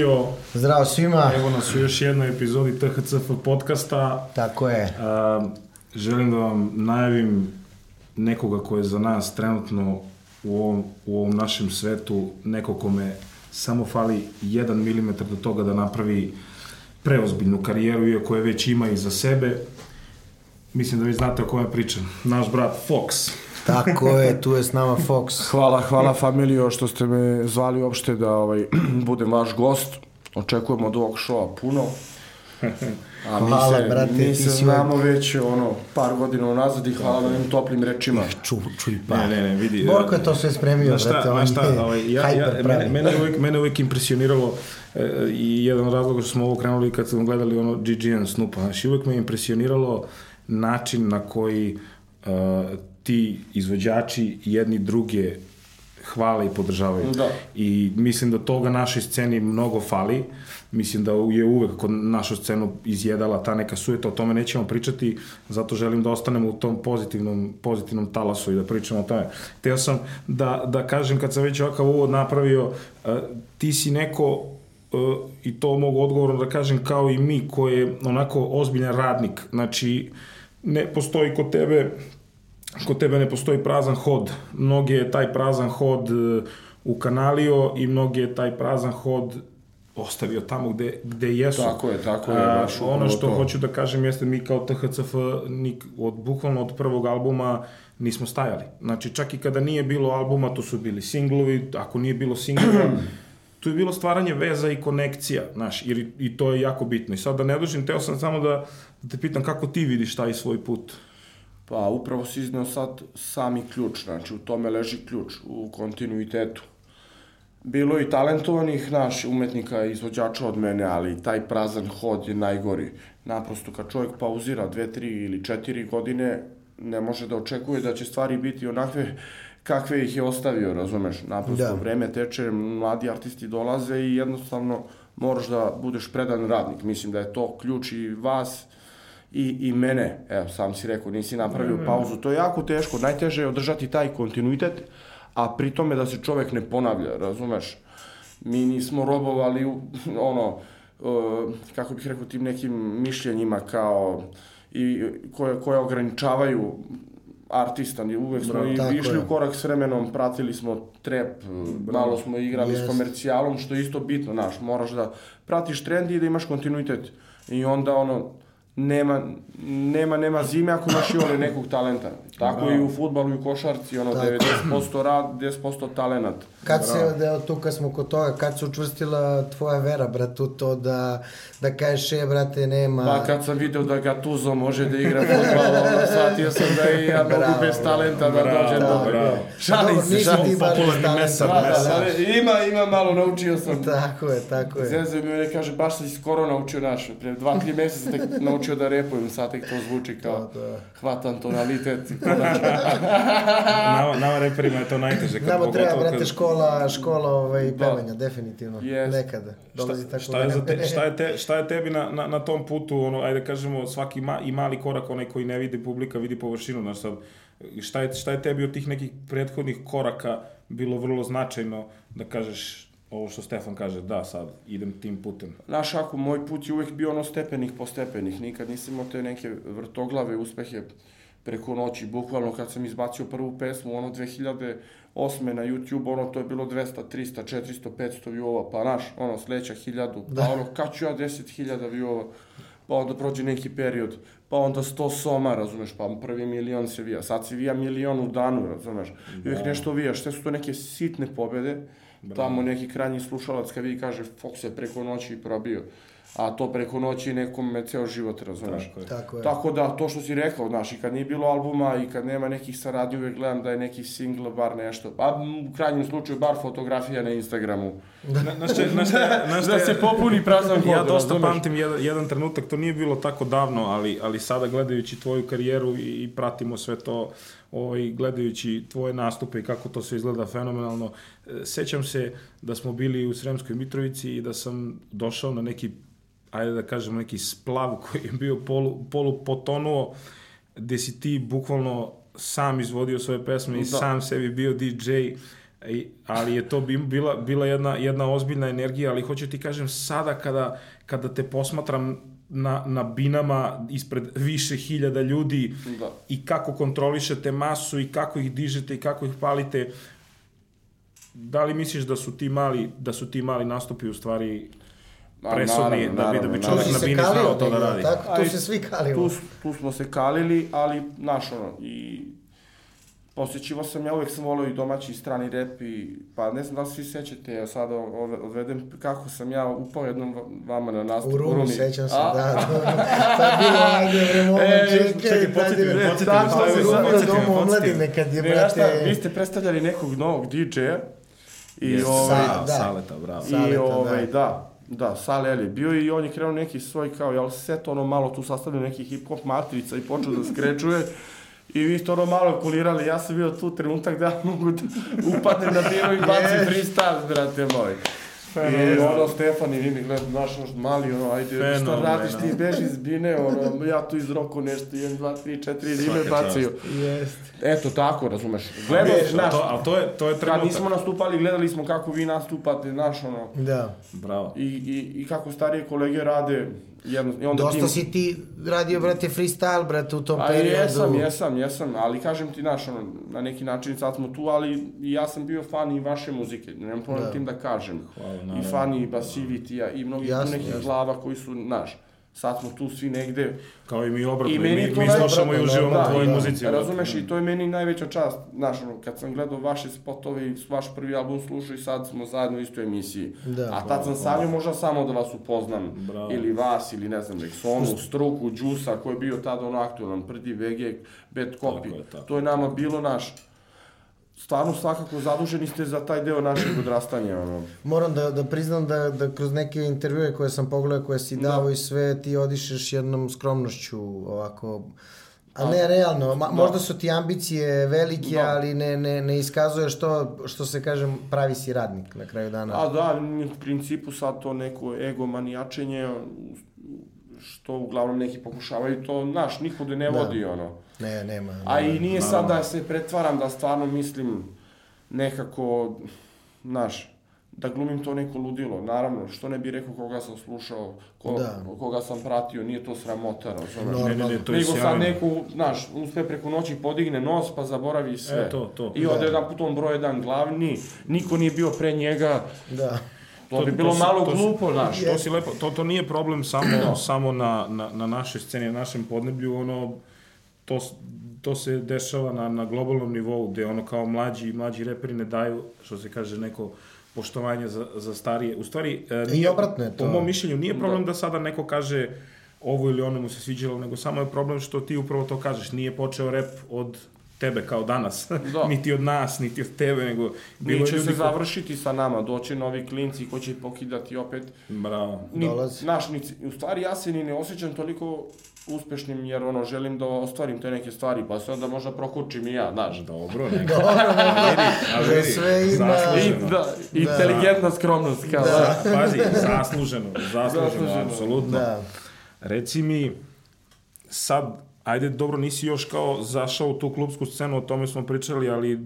Emilio. Zdravo svima. Evo nas u još jednoj epizodi THCF podcasta. Tako je. A, želim da vam najavim nekoga ko je za nas trenutno u ovom, u ovom našem svetu, neko kome samo fali 1 mm do toga da napravi preozbiljnu karijeru, iako je već ima iza sebe. Mislim da vi znate o kome pričam. Naš brat Fox. Tako je, tu je s nama Fox. Hvala, hvala familijo što ste me zvali uopšte da ovaj, budem vaš gost. Očekujemo od ovog šova puno. A mi Hvala, se, brate, mi ti se si znamo već ono, par godina unazad i hvala na ovim toplim rečima. Ču, čuj pa. Ne, ne, ne, vidi. Borko je to sve spremio, šta, brate, znaš šta, je ovaj, ja, ja, mene, mene, uvijek, mene uvijek impresioniralo e, i jedan od razloga što smo ovo krenuli kad smo gledali ono GGN Snoopa, znaš, uvijek me impresioniralo način na koji e, ti izvođači jedni druge hvale i podržavaju. Da. I mislim da toga našoj sceni mnogo fali. Mislim da je uvek kod našu scenu izjedala ta neka sujeta, o tome nećemo pričati, zato želim da ostanemo u tom pozitivnom, pozitivnom talasu i da pričamo o tome. Teo sam da, da kažem, kad sam već ovakav uvod napravio, uh, ti si neko, uh, i to mogu odgovorno da kažem, kao i mi, koji je onako ozbiljan radnik. Znači, ne postoji kod tebe kod tebe ne postoji prazan hod. Mnogi je taj prazan hod e, ukanalio i mnogi je taj prazan hod ostavio tamo gde, gde jesu. Tako je, tako je, A, baš ono upravo što to. hoću da kažem jeste mi kao THCF nik, od, bukvalno od prvog albuma nismo stajali. Znači čak i kada nije bilo albuma, to su bili singlovi, ako nije bilo singlova, tu je bilo stvaranje veza i konekcija, znaš, jer i, i to je jako bitno. I sad da ne dužim, teo sam samo da, da te pitam kako ti vidiš taj svoj put. Pa upravo si izneo sad sami ključ, znači u tome leži ključ, u kontinuitetu. Bilo je i talentovanih naš umetnika i izvođača od mene, ali taj prazan hod je najgori. Naprosto kad čovjek pauzira dve, tri ili četiri godine, ne može da očekuje da će stvari biti onakve kakve ih je ostavio, razumeš? Naprosto Da. da. vreme teče, mladi artisti dolaze i jednostavno moraš da budeš predan radnik. Mislim da je to ključ i vas i, i mene. Evo, sam si rekao, nisi napravio pauzu. To je jako teško. Najteže je održati taj kontinuitet, a pri tome da se čovek ne ponavlja, razumeš? Mi nismo robovali, ono, uh, kako bih rekao, tim nekim mišljenjima kao i koje, koje ograničavaju artista, uvek smo i tako išli je. u korak s vremenom, pratili smo trep, malo smo igrali Jest. s komercijalom, što je isto bitno, znaš, moraš da pratiš trend i da imaš kontinuitet. I onda ono, nema, nema, nema zime ako imaš i nekog talenta. Tako Bravo. i u futbalu i u košarci, ono, Tako. 90% rad, 10% talenat. Kad se, da, evo tu kad smo kod toga, kad se učvrstila tvoja vera, brate, u to da, da kažeš, e, brate, nema... Pa kad sam video da Gattuso može da igra futbal, ono, shvatio sam da i ja mogu Bravo, bez talenta da bravo, dođem bravo. do... bravo. Šalim se, šalim se. popularni talent, mesar, da, Da, da, da, ima, ima malo, naučio sam. Tako je, tako je. Zezaju mi ne kaže, baš sam skoro naučio naš, pre dva, tri meseca tek naučio da repujem, sad tek to zvuči kao Da, da. hvatam tonalitet. nama, nama reperima je to najteže. Kad Nama treba, brate, kad- škola, škola ovaj, Da. pevanja, definitivno. Jest. Nekada. Dolazi šta, tako šta, je te, šta, je te, šta je tebi na, na, na tom putu, ono, ajde kažemo, svaki ma, i mali korak, onaj koji ne vidi publika, vidi površinu, znaš sad, šta je, šta je tebi od tih nekih prethodnih koraka bilo vrlo značajno da kažeš ovo što Stefan kaže, da, sad idem tim putem. Znaš, ako moj put je uvek bio ono stepenih po stepenih, nikad nisam imao te neke vrtoglave uspehe preko noći, bukvalno kad sam izbacio prvu pesmu, ono 2008. na YouTube, ono to je bilo 200, 300, 400, 500 viewova, pa naš, ono sledeća 1000, Da. pa ono kad ću ja 10.000 viewova, pa onda prođe neki period, pa onda 100 soma, razumeš, pa prvi milion se vija, sad se vija milion u danu, razumeš, i uvijek nešto vijaš, sve su to neke sitne pobede, tamo neki krajnji slušalac kad vidi kaže Fox je preko noći probio, a to preko noći nekom me ceo život, razumeš. Tako je. Tako je. Tako da, to što si rekao, znaš, i kad nije bilo albuma i kad nema nekih saradnji, uvek gledam da je neki single, bar nešto. Pa u krajnjem slučaju, bar fotografija na Instagramu. Na, znaš, šta- znaš, šta- znaš, Da šta- se popuni prazan hod, Ja dosta razumeš? pamtim jedan, jedan trenutak, to nije bilo tako davno, ali, ali sada gledajući tvoju karijeru i, i pratimo sve to, ovaj, gledajući tvoje nastupe i kako to sve izgleda fenomenalno, e, sećam se da smo bili u Sremskoj Mitrovici i da sam došao na neki, ajde da kažemo, neki splav koji je bio polu, polu potonuo, gde si ti bukvalno sam izvodio svoje pesme i Da. sam sebi bio DJ, I, ali je to bi- bila, bila jedna, jedna ozbiljna energija, ali hoću ti kažem, sada kada, kada te posmatram na, na binama ispred više hiljada ljudi Da. i kako kontrolišete masu i kako ih dižete i kako ih palite, da li misliš da su ti mali, da su ti mali nastupi u stvari presudni naravno, da bi, da bi čovjek na bini znao to da radi? Tako, tu se svi kalio. Tu, tu smo se kalili, ali, znaš, ono, i posjećivo sam, ja uvijek sam volio i domaći i strani rep i, pa ne znam da li svi sećate, ja sada odvedem kako sam ja upao jednom va- vama na nastup U Rumi, sećam se, A? da. To je bilo ajde vremena, E, čekaj, čekaj, podsjeti je- me, podsjeti me, tako šta je podsjeti me, Dom podsjeti me. kad je, šta, vi brate, ste predstavljali nekog novog DJ-a i ovaj, Sa- da. Saleta, bravo. I Saleta, ovaj, da. Da. Sale je bio i on je krenuo neki svoj kao, jel, set ono malo tu sastavljeno neki hip-hop matrica i počeo da skrečuje. I vi ste ono malo kulirali, ja sam bio tu trenutak da ja mogu da upadnem na biro i bacim freestyle, brate moj. I ono, Stefan i vi mi gledam, znaš, ono, mali, ono, ajde, šta Fenomenalno. radiš ti, beži iz bine, ono, ja tu iz roku nešto, 1, 2, 3, 4, rime bacio. Jest. Eto, tako, razumeš. Gledao, a znaš, to, a to je, to je kad trenutak. nismo nastupali, gledali smo kako vi nastupate, znaš, ono, Da. Bravo. i, i, i kako starije kolege rade, jedno, i onda Dosta tim... si ti radio, brate, freestyle, brate, u tom A periodu. jesam, jesam, jesam, ali kažem ti, znaš, ono, na neki način sad smo tu, ali i ja sam bio fan i vaše muzike, nemam problem Da. tim da kažem. Hvala, I naravno. fan i Basivitija i mnogi Jasno, tu nekih glava koji su, znaš, sad smo tu svi negde. Kao i mi obratno, I meni mi, mi slušamo i obratno, uživamo da, u tvojoj da. muzici. Razumeš, i to je meni najveća čast, znaš, ono, kad sam gledao vaše spotove i vaš prvi album slušao i sad smo zajedno u istoj emisiji. Da. A tad sam sanjao možda samo da vas upoznam, Bravo. ili vas, ili ne znam, Rexonu, Struku, Đusa, koji je bio tada ono aktualan, Prdi, VG, Bad Copy. Tako je, tako. To je nama bilo naš, stvarno svakako zaduženi ste za taj deo našeg odrastanja, ono. Moram da, da priznam da, da kroz neke intervjue koje sam pogledao, koje si dao i sve, ti odišeš jednom skromnošću, ovako, a ne realno, Ma, možda su ti ambicije velike, Da. ali ne, ne, ne iskazuješ to, što se kažem, pravi si radnik na kraju dana. A da, u principu sad to neko ego manijačenje, što uglavnom neki pokušavaju to, znaš, nikude ne Da. vodi, ono. Ne, nema. A i nije sad da se pretvaram da stvarno mislim nekako, znaš, da glumim to neko ludilo. Naravno, što ne bi rekao koga sam slušao, ko, Da. koga sam pratio, nije to sramota, razumeš? Ne, ne, ne, to je Nego sad neko, znaš, uspe preko noći podigne nos pa zaboravi sve. E, to, to. I ode Da. jedan put on broj jedan glavni, niko nije bio pre njega, Da. to, To- bi to bilo se- malo to glupo, znaš. To si lepo, to, to nije problem samo, samo na, na, na našoj sceni, na našem podneblju, ono, to, to se dešava na, na globalnom nivou, gde ono kao mlađi, mlađi reperi ne daju, što se kaže, neko poštovanje za, za starije. U stvari, e, I obratno je to. po mom mišljenju, nije problem da sada neko kaže ovo ili ono mu se sviđalo, nego samo je problem što ti upravo to kažeš. Nije počeo rep od tebe kao danas, Da. niti od nas, niti od tebe, nego bilo je Neće ljudi se ko- završiti sa nama, doće novi klinci koji će pokidati opet Bravo. ni, Dolazi. Naš, ni, u stvari ja se ni ne osjećam toliko uspešnim jer ono želim da ostvarim te neke stvari pa se onda možda prokučim i ja, znaš. Dobro, neka. Dobro, Ali vidi, sve ima- I, zasluženo. da, inteligentna skromnost kao da. Da, pazi, zasluženo, zasluženo, Zasluženo. apsolutno. Da. Reci mi, sad, ajde, dobro, nisi još kao zašao u tu klubsku scenu, o tome smo pričali, ali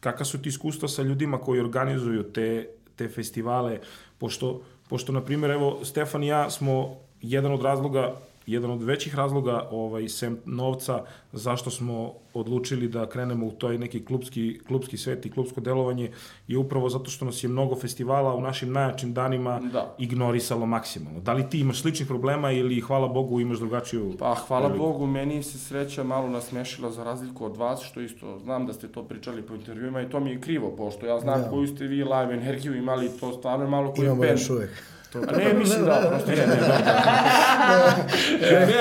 kakva su ti iskustva sa ljudima koji organizuju te, te festivale, pošto, pošto, na primjer, evo, Stefan i ja smo jedan od razloga jedan od većih razloga ovaj sem novca zašto smo odlučili da krenemo u toj neki klubski klubski svet i klubsko delovanje je upravo zato što nas je mnogo festivala u našim najjačim danima Da. ignorisalo maksimalno. Da li ti imaš sličnih problema ili hvala Bogu imaš drugačiju Pa hvala priliku? Bogu, meni se sreća malo nasmešila za razliku od vas, što isto znam da ste to pričali po intervjuima i to mi je krivo, pošto ja znam Da. koju ste vi live energiju imali, to stvarno je malo koji Imamo band. još uvek. To, A ne, mislim da, prosto ne, ne,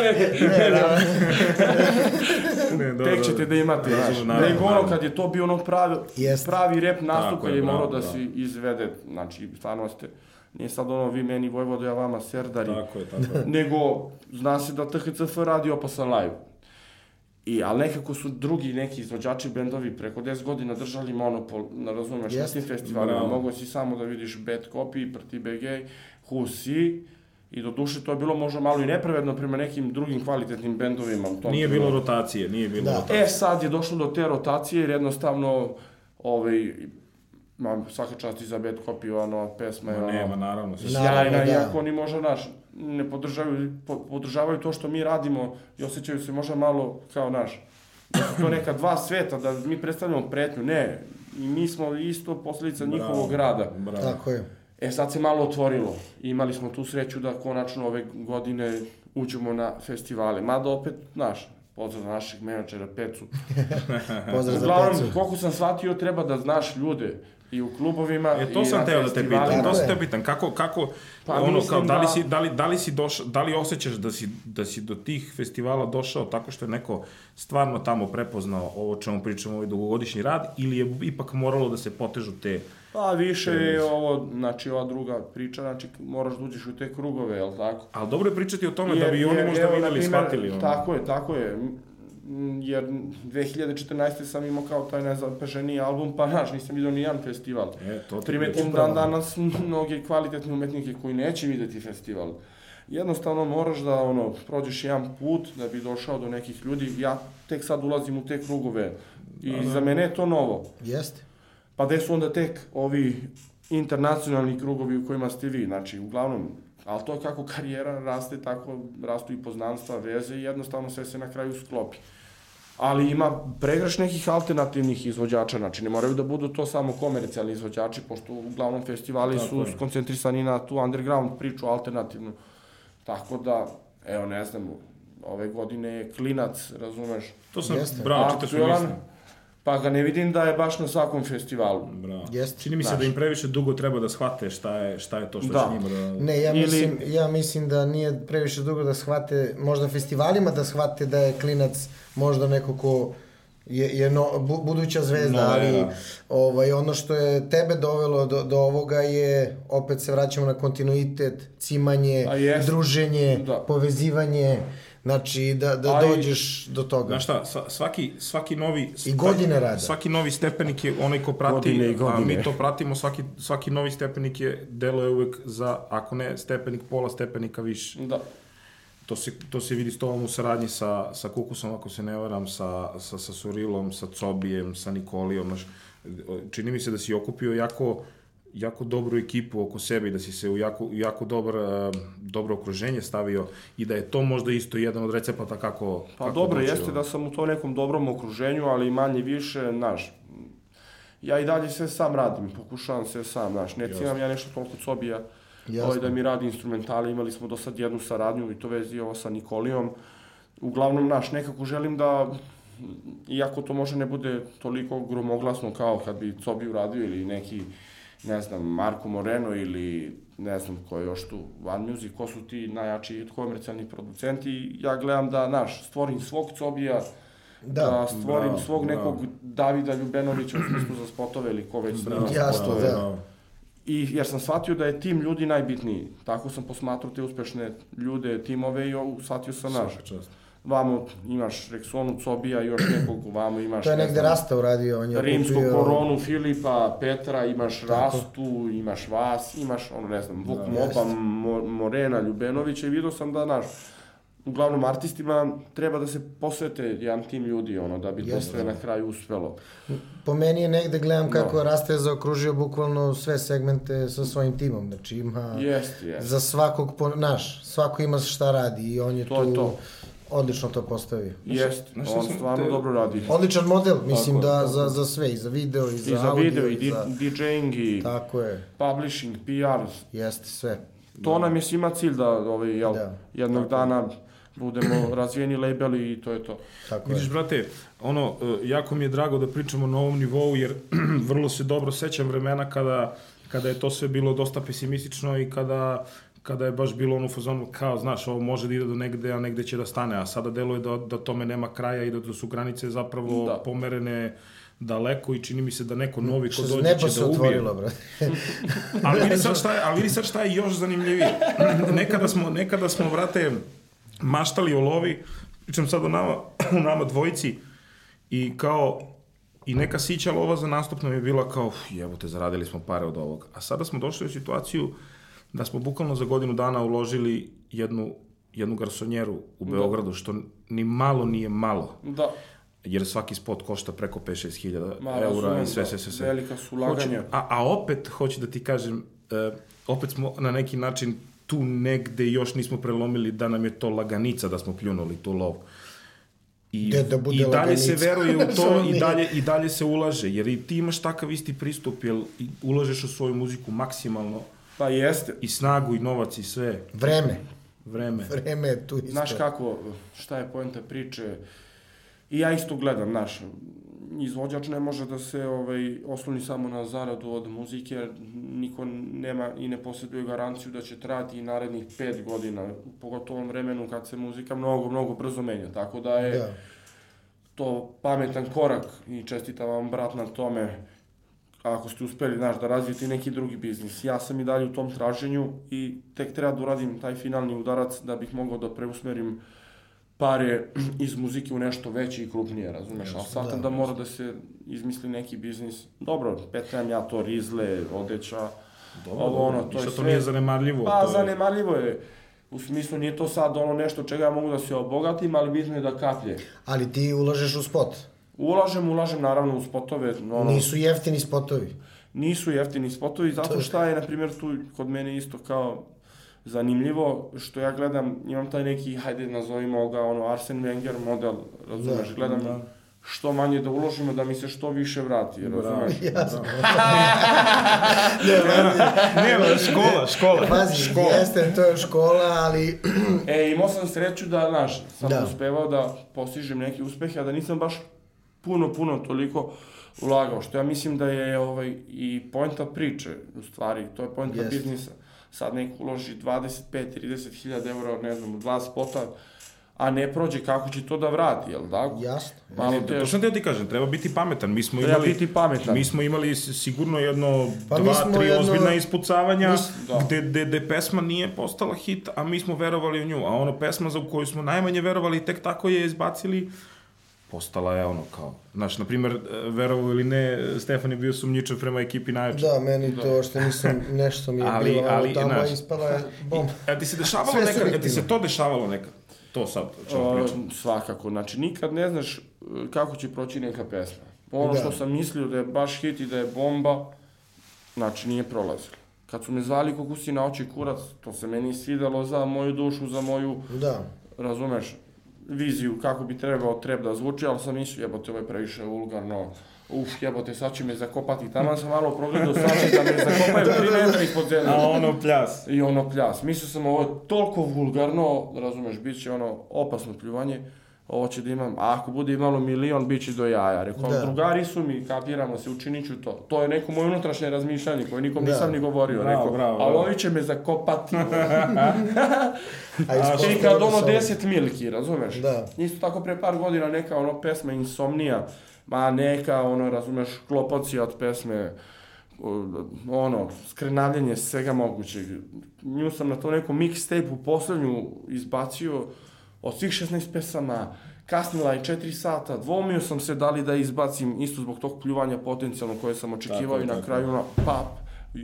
ne, Ne, da. ne, da, tek ćete da imate, znaš. Nego ono kad je to bio ono pravi, pravi rep nastup kad je, morao da se izvede, znači stvarno ste, nije sad ono vi meni Vojvodo, ja vama Serdari, Tako je, tako je. nego zna se da THCF radi opasan live. I, ali nekako su drugi neki izvođači bendovi preko 10 godina držali monopol, na razumeš, na tim festivalima. Mogu si samo da vidiš Bad Copy, Prti BG, Who Si, i do duše to je bilo možda malo i nepravedno prema nekim drugim kvalitetnim bendovima. U tom Nije bilo rotacije, nije bilo Da. rotacije. E, sad je došlo do te rotacije jer jednostavno ovaj, Ma, svaka čast i za Bad Copy, ova pesma je ono... nema, naravno. sve- Naravno, sjajna, da. iako oni možda, naš, ne podržavaju, po, podržavaju to što mi radimo i osjećaju se možda malo kao naš, da su to neka dva sveta, da mi predstavljamo pretnju, ne, i mi smo isto posljedica njihovog rada. Bravo. Tako je. E sad se malo otvorilo, imali smo tu sreću da konačno ove godine uđemo na festivale, mada opet, znaš, pozdrav za našeg menadžera Pecu, Pozdrav za Uglavnom, Pecu. koliko sam shvatio, treba da znaš ljude i u klubovima E, to i sam na teo da te pitam, to sam teo pitam, kako, kako, Pa ono, kao, da li da- si, da li, da li si došao, da li osjećaš da si, da si do tih festivala došao tako što je neko stvarno tamo prepoznao ovo čemu pričamo, ovaj dugogodišnji rad, ili je ipak moralo da se potežu te, Pa više je ovo, znači ova druga priča, znači moraš da uđeš u te krugove, jel tako? ali dobro je pričati o tome da bi oni možda evo, videli, primer, shvatili. Ono. Tako je, tako je. Jer 2014. sam imao kao taj nezapaženiji album, pa znaš, nisam vidio ni jedan festival. E, to ti Primetim dan danas mnoge kvalitetne umetnike koji neće videti festival. Jednostavno moraš da ono prođeš jedan put da bi došao do nekih ljudi. Ja tek sad ulazim u te krugove i za mene je to novo. Jeste. Pa gde su onda tek ovi internacionalni krugovi u kojima ste vi, znači uglavnom, ali to je kako karijera raste, tako rastu i poznanstva, veze i jednostavno sve se na kraju sklopi. Ali ima pregraš nekih alternativnih izvođača, znači ne moraju da budu to samo komercijalni izvođači, pošto uglavnom festivali Tako su je. skoncentrisani na tu underground priču alternativnu. Tako da, evo ne znam, ove godine je klinac, razumeš, To sam, Jeste. bravo, čitaš mi mislim. Pa ga ne vidim da je baš na svakom festivalu. Bravo. Jeste. Čini mi se Znaš. da im previše dugo treba da shvate šta je, šta je to što Da. će njima da... Ne, ja Ili- mislim, ja mislim da nije previše dugo da shvate, možda festivalima da shvate da je klinac možda neko ko je, je no, bu, buduća zvezda, No, ali da. ovaj, ono što je tebe dovelo do, do ovoga je, opet se vraćamo na kontinuitet, cimanje, A jest. druženje, Da. povezivanje, znači da, da A i- dođeš do toga. Znaš šta, sva- svaki, svaki novi... I godine rada. Svaki novi stepenik je onaj ko prati, Godine i a godine. mi to pratimo, svaki, svaki novi stepenik je, deluje uvek za, ako ne stepenik, pola stepenika više. Da. To se, to se vidi s tobom u saradnji sa, sa Kukusom, ako se ne varam, sa, sa, sa Surilom, sa Cobijem, sa Nikolijom, znaš, čini mi se da si okupio jako, jako dobru ekipu oko sebe i da si se u jako, jako dobar, eh, dobro okruženje stavio i da je to možda isto jedan od recepata kako... Pa kako dobro, doći, jeste da sam u to nekom dobrom okruženju, ali manje više, znaš, ja i dalje sve sam radim, pokušavam sve sam, znaš, ne cimam ja nešto toliko cobija, Jasno. ovaj, da mi radi instrumentale, imali smo do sad jednu saradnju i to vezi ovo sa Nikolijom. Uglavnom, znaš, nekako želim da, iako to može ne bude toliko gromoglasno kao kad bi Cobi uradio ili neki, ne znam, Marko Moreno ili ne znam ko je još tu, One Music, ko su ti najjači komercijalni producenti, ja gledam da, znaš, stvorim svog Cobija, Da, da, stvorim bravo, svog bravo. nekog Davida Ljubenovića u smislu za spotove ili ko već snima Jasno, spotove. da. bravo. I jer sam shvatio da je tim ljudi najbitniji. Tako sam posmatrao te uspešne ljude, timove i shvatio sam naš. Svaka čast. Vamo imaš Rexonu, Cobija, još nekog, vamo imaš... To je ne negde znam, Rasta uradio, on je Rimsku okupio- koronu, Filipa, Petra, imaš Tako. Rastu, imaš vas, imaš, ono, ne znam, Vuk Da. Mopa, Jeste. Mo- Morena, Ljubenovića i vidio sam da, naš, uglavnom artistima treba da se posvete jedan tim ljudi, ono, da bi to sve na kraju uspelo. Po meni je negde gledam kako No. Rasta je zaokružio bukvalno sve segmente sa svojim timom, znači ima Jeste, jeste. za svakog, naš, svako ima šta radi i on je To tu je to. Odlično to postavio. Jeste, šta on stvarno te- dobro radi. Odličan model, mislim Tako je, da tako za, je. za sve, i za video, i za, I za audio, video, i za... DJing, i Tako je, publishing, PR. jeste sve. To nam je svima cilj da ovaj, jel, Da. jednog dana budemo razvijeni labeli i to je to. Tako je. Vidiš, brate, ono, e, jako mi je drago da pričamo na ovom nivou, jer vrlo se dobro sećam vremena kada, kada je to sve bilo dosta pesimistično i kada kada je baš bilo ono u fazonu kao, znaš, ovo može da ide do negde, a negde će da stane, a sada deluje da, da tome nema kraja i da, da su granice zapravo Da. pomerene daleko i čini mi se da neko novi ko dođe će da ubije. otvorilo, brate. Ali vidi sad šta je, ali vidi sad šta je još zanimljivije. nekada smo, nekada smo, vrate, maštali o lovi, pričam sad o nama, o nama dvojici, i kao, i neka sića lova za nastup nam je bila kao, "Uf, jebote, zaradili smo pare od ovog. A sada smo došli u situaciju da smo bukvalno za godinu dana uložili jednu, jednu garsonjeru u Beogradu, što ni malo nije malo. Da. jer svaki spot košta preko 5-6 hiljada eura i sve, da sve, sve, sve. velika su ulaganja. a, a opet, hoću da ti kažem, e, opet smo na neki način tu negde još nismo prelomili da nam je to laganica da smo pljunuli tu lov. I, Da- da bude I dalje se laganica. veruje u to i dalje, i dalje se ulaže, jer i ti imaš takav isti pristup, jer ulažeš u svoju muziku maksimalno Pa jeste. i snagu i novac i sve, Vreme. vreme. Vreme je tu isto. Znaš kako, šta je poenta priče, i ja isto gledam, znaš, izvođač ne može da se ovaj, osloni samo na zaradu od muzike, jer niko nema i ne posjeduje garanciju da će trajati i narednih pet godina, pogotovo u ovom vremenu kad se muzika mnogo, mnogo brzo menja, tako da je Da. to pametan korak i čestitam vam brat na tome ako ste uspeli, znaš, da razvijete neki drugi biznis. Ja sam i dalje u tom traženju i tek treba da uradim taj finalni udarac da bih mogao da preusmerim pare iz muzike u nešto veće i krupnije, razumeš? Ali shvatam da, mora da se izmisli neki biznis. Dobro, petram ja to, rizle, odeća, Dobro, ovo ono, to je sve... to nije zanemarljivo. Pa, to je- zanemarljivo je. U smislu, nije to sad ono nešto čega ja mogu da se obogatim, ali bitno je da kaplje. Ali ti ulažeš u spot. Ulažem, ulažem naravno u spotove, ono, Nisu jeftini spotovi. nisu jeftini spotovi, zato šta je, na primjer, tu kod mene isto kao zanimljivo, što ja gledam, imam taj neki, hajde nazovimo ga, ono, Arsen Wenger model, razumeš, Da, gledam da. što manje da uložimo, da mi se što više vrati, razumeš? Jasno. Ne, škola, škola. Pazi, škola. jeste, to je škola, ali E, imao sam sreću da, znaš, sam Da. uspevao da postižem neke uspehe, a da nisam baš puno, puno toliko ulagao, što ja mislim da je ovaj, i poenta priče, u stvari, to je poenta Jeste. biznisa. Sad neko uloži 25-30 hiljada eura, ne znam, dva spota, a ne prođe, kako će to da vrati, jel da? jasno. Malo Ne, to sam teo ti kažem, treba biti pametan. Mi smo Treba imali, biti pametan. Mi smo imali sigurno jedno, Pa dva, tri jedno- ozbiljna ispucavanja mi da. gde, gde, gde pesma nije postala hit, a mi smo verovali u nju. A ono pesma za koju smo najmanje verovali, tek tako je izbacili, postala je ono kao, znaš, na primjer, verovo ili ne, Stefan je bio sumnjičav prema ekipi najjače. Da, meni to što nisam, nešto mi je Ali- bilo ali, tamo znaš, ispala je bomba. A ti se dešavalo Sve nekad, a ti se to dešavalo nekad? To sad, o čemu pričam. svakako, znači nikad ne znaš e, kako će proći neka pesma. Ono Da. što sam mislio da je baš hit i da je bomba, znači nije prolazilo. Kad su me zvali kukusi na oči kurac, to se meni svidelo za moju dušu, za moju, Da. razumeš, viziju kako bi trebao treb da zvuči, ali sam mislio, jebote, ovo je previše vulgarno, uf, jebote, sad će me zakopati, tamo sam malo progledao sami da me zakopaju 3 metra ispod zemlje. ono pljas. I ono pljas. Mislio sam ovo je toliko vulgarno, razumeš, bit će ono opasno pljuvanje, ovo će da imam, a ako bude imalo milion, bit će do jaja. Rekao, Da. drugari su mi, kapiramo se, učinit ću to. To je neko moje unutrašnje razmišljanje koje nikom Da. nisam ni govorio. Bravo, Rekao, bravo, ali bravo. ovi će me zakopati. A I kad ono se 10 milki, razumeš? Da. Isto tako pre par godina neka ono pesma Insomnija, ma neka ono, razumeš, klopocija od pesme, ono, skrenavljanje svega mogućeg. Nju sam na to nekom mixtape-u poslednju izbacio od svih 16 pesama, kasnila je 4 sata, dvomio sam se da li da izbacim isto zbog tog pljuvanja potencijalno koje sam očekivao Tako i na tako kraju ono, pap,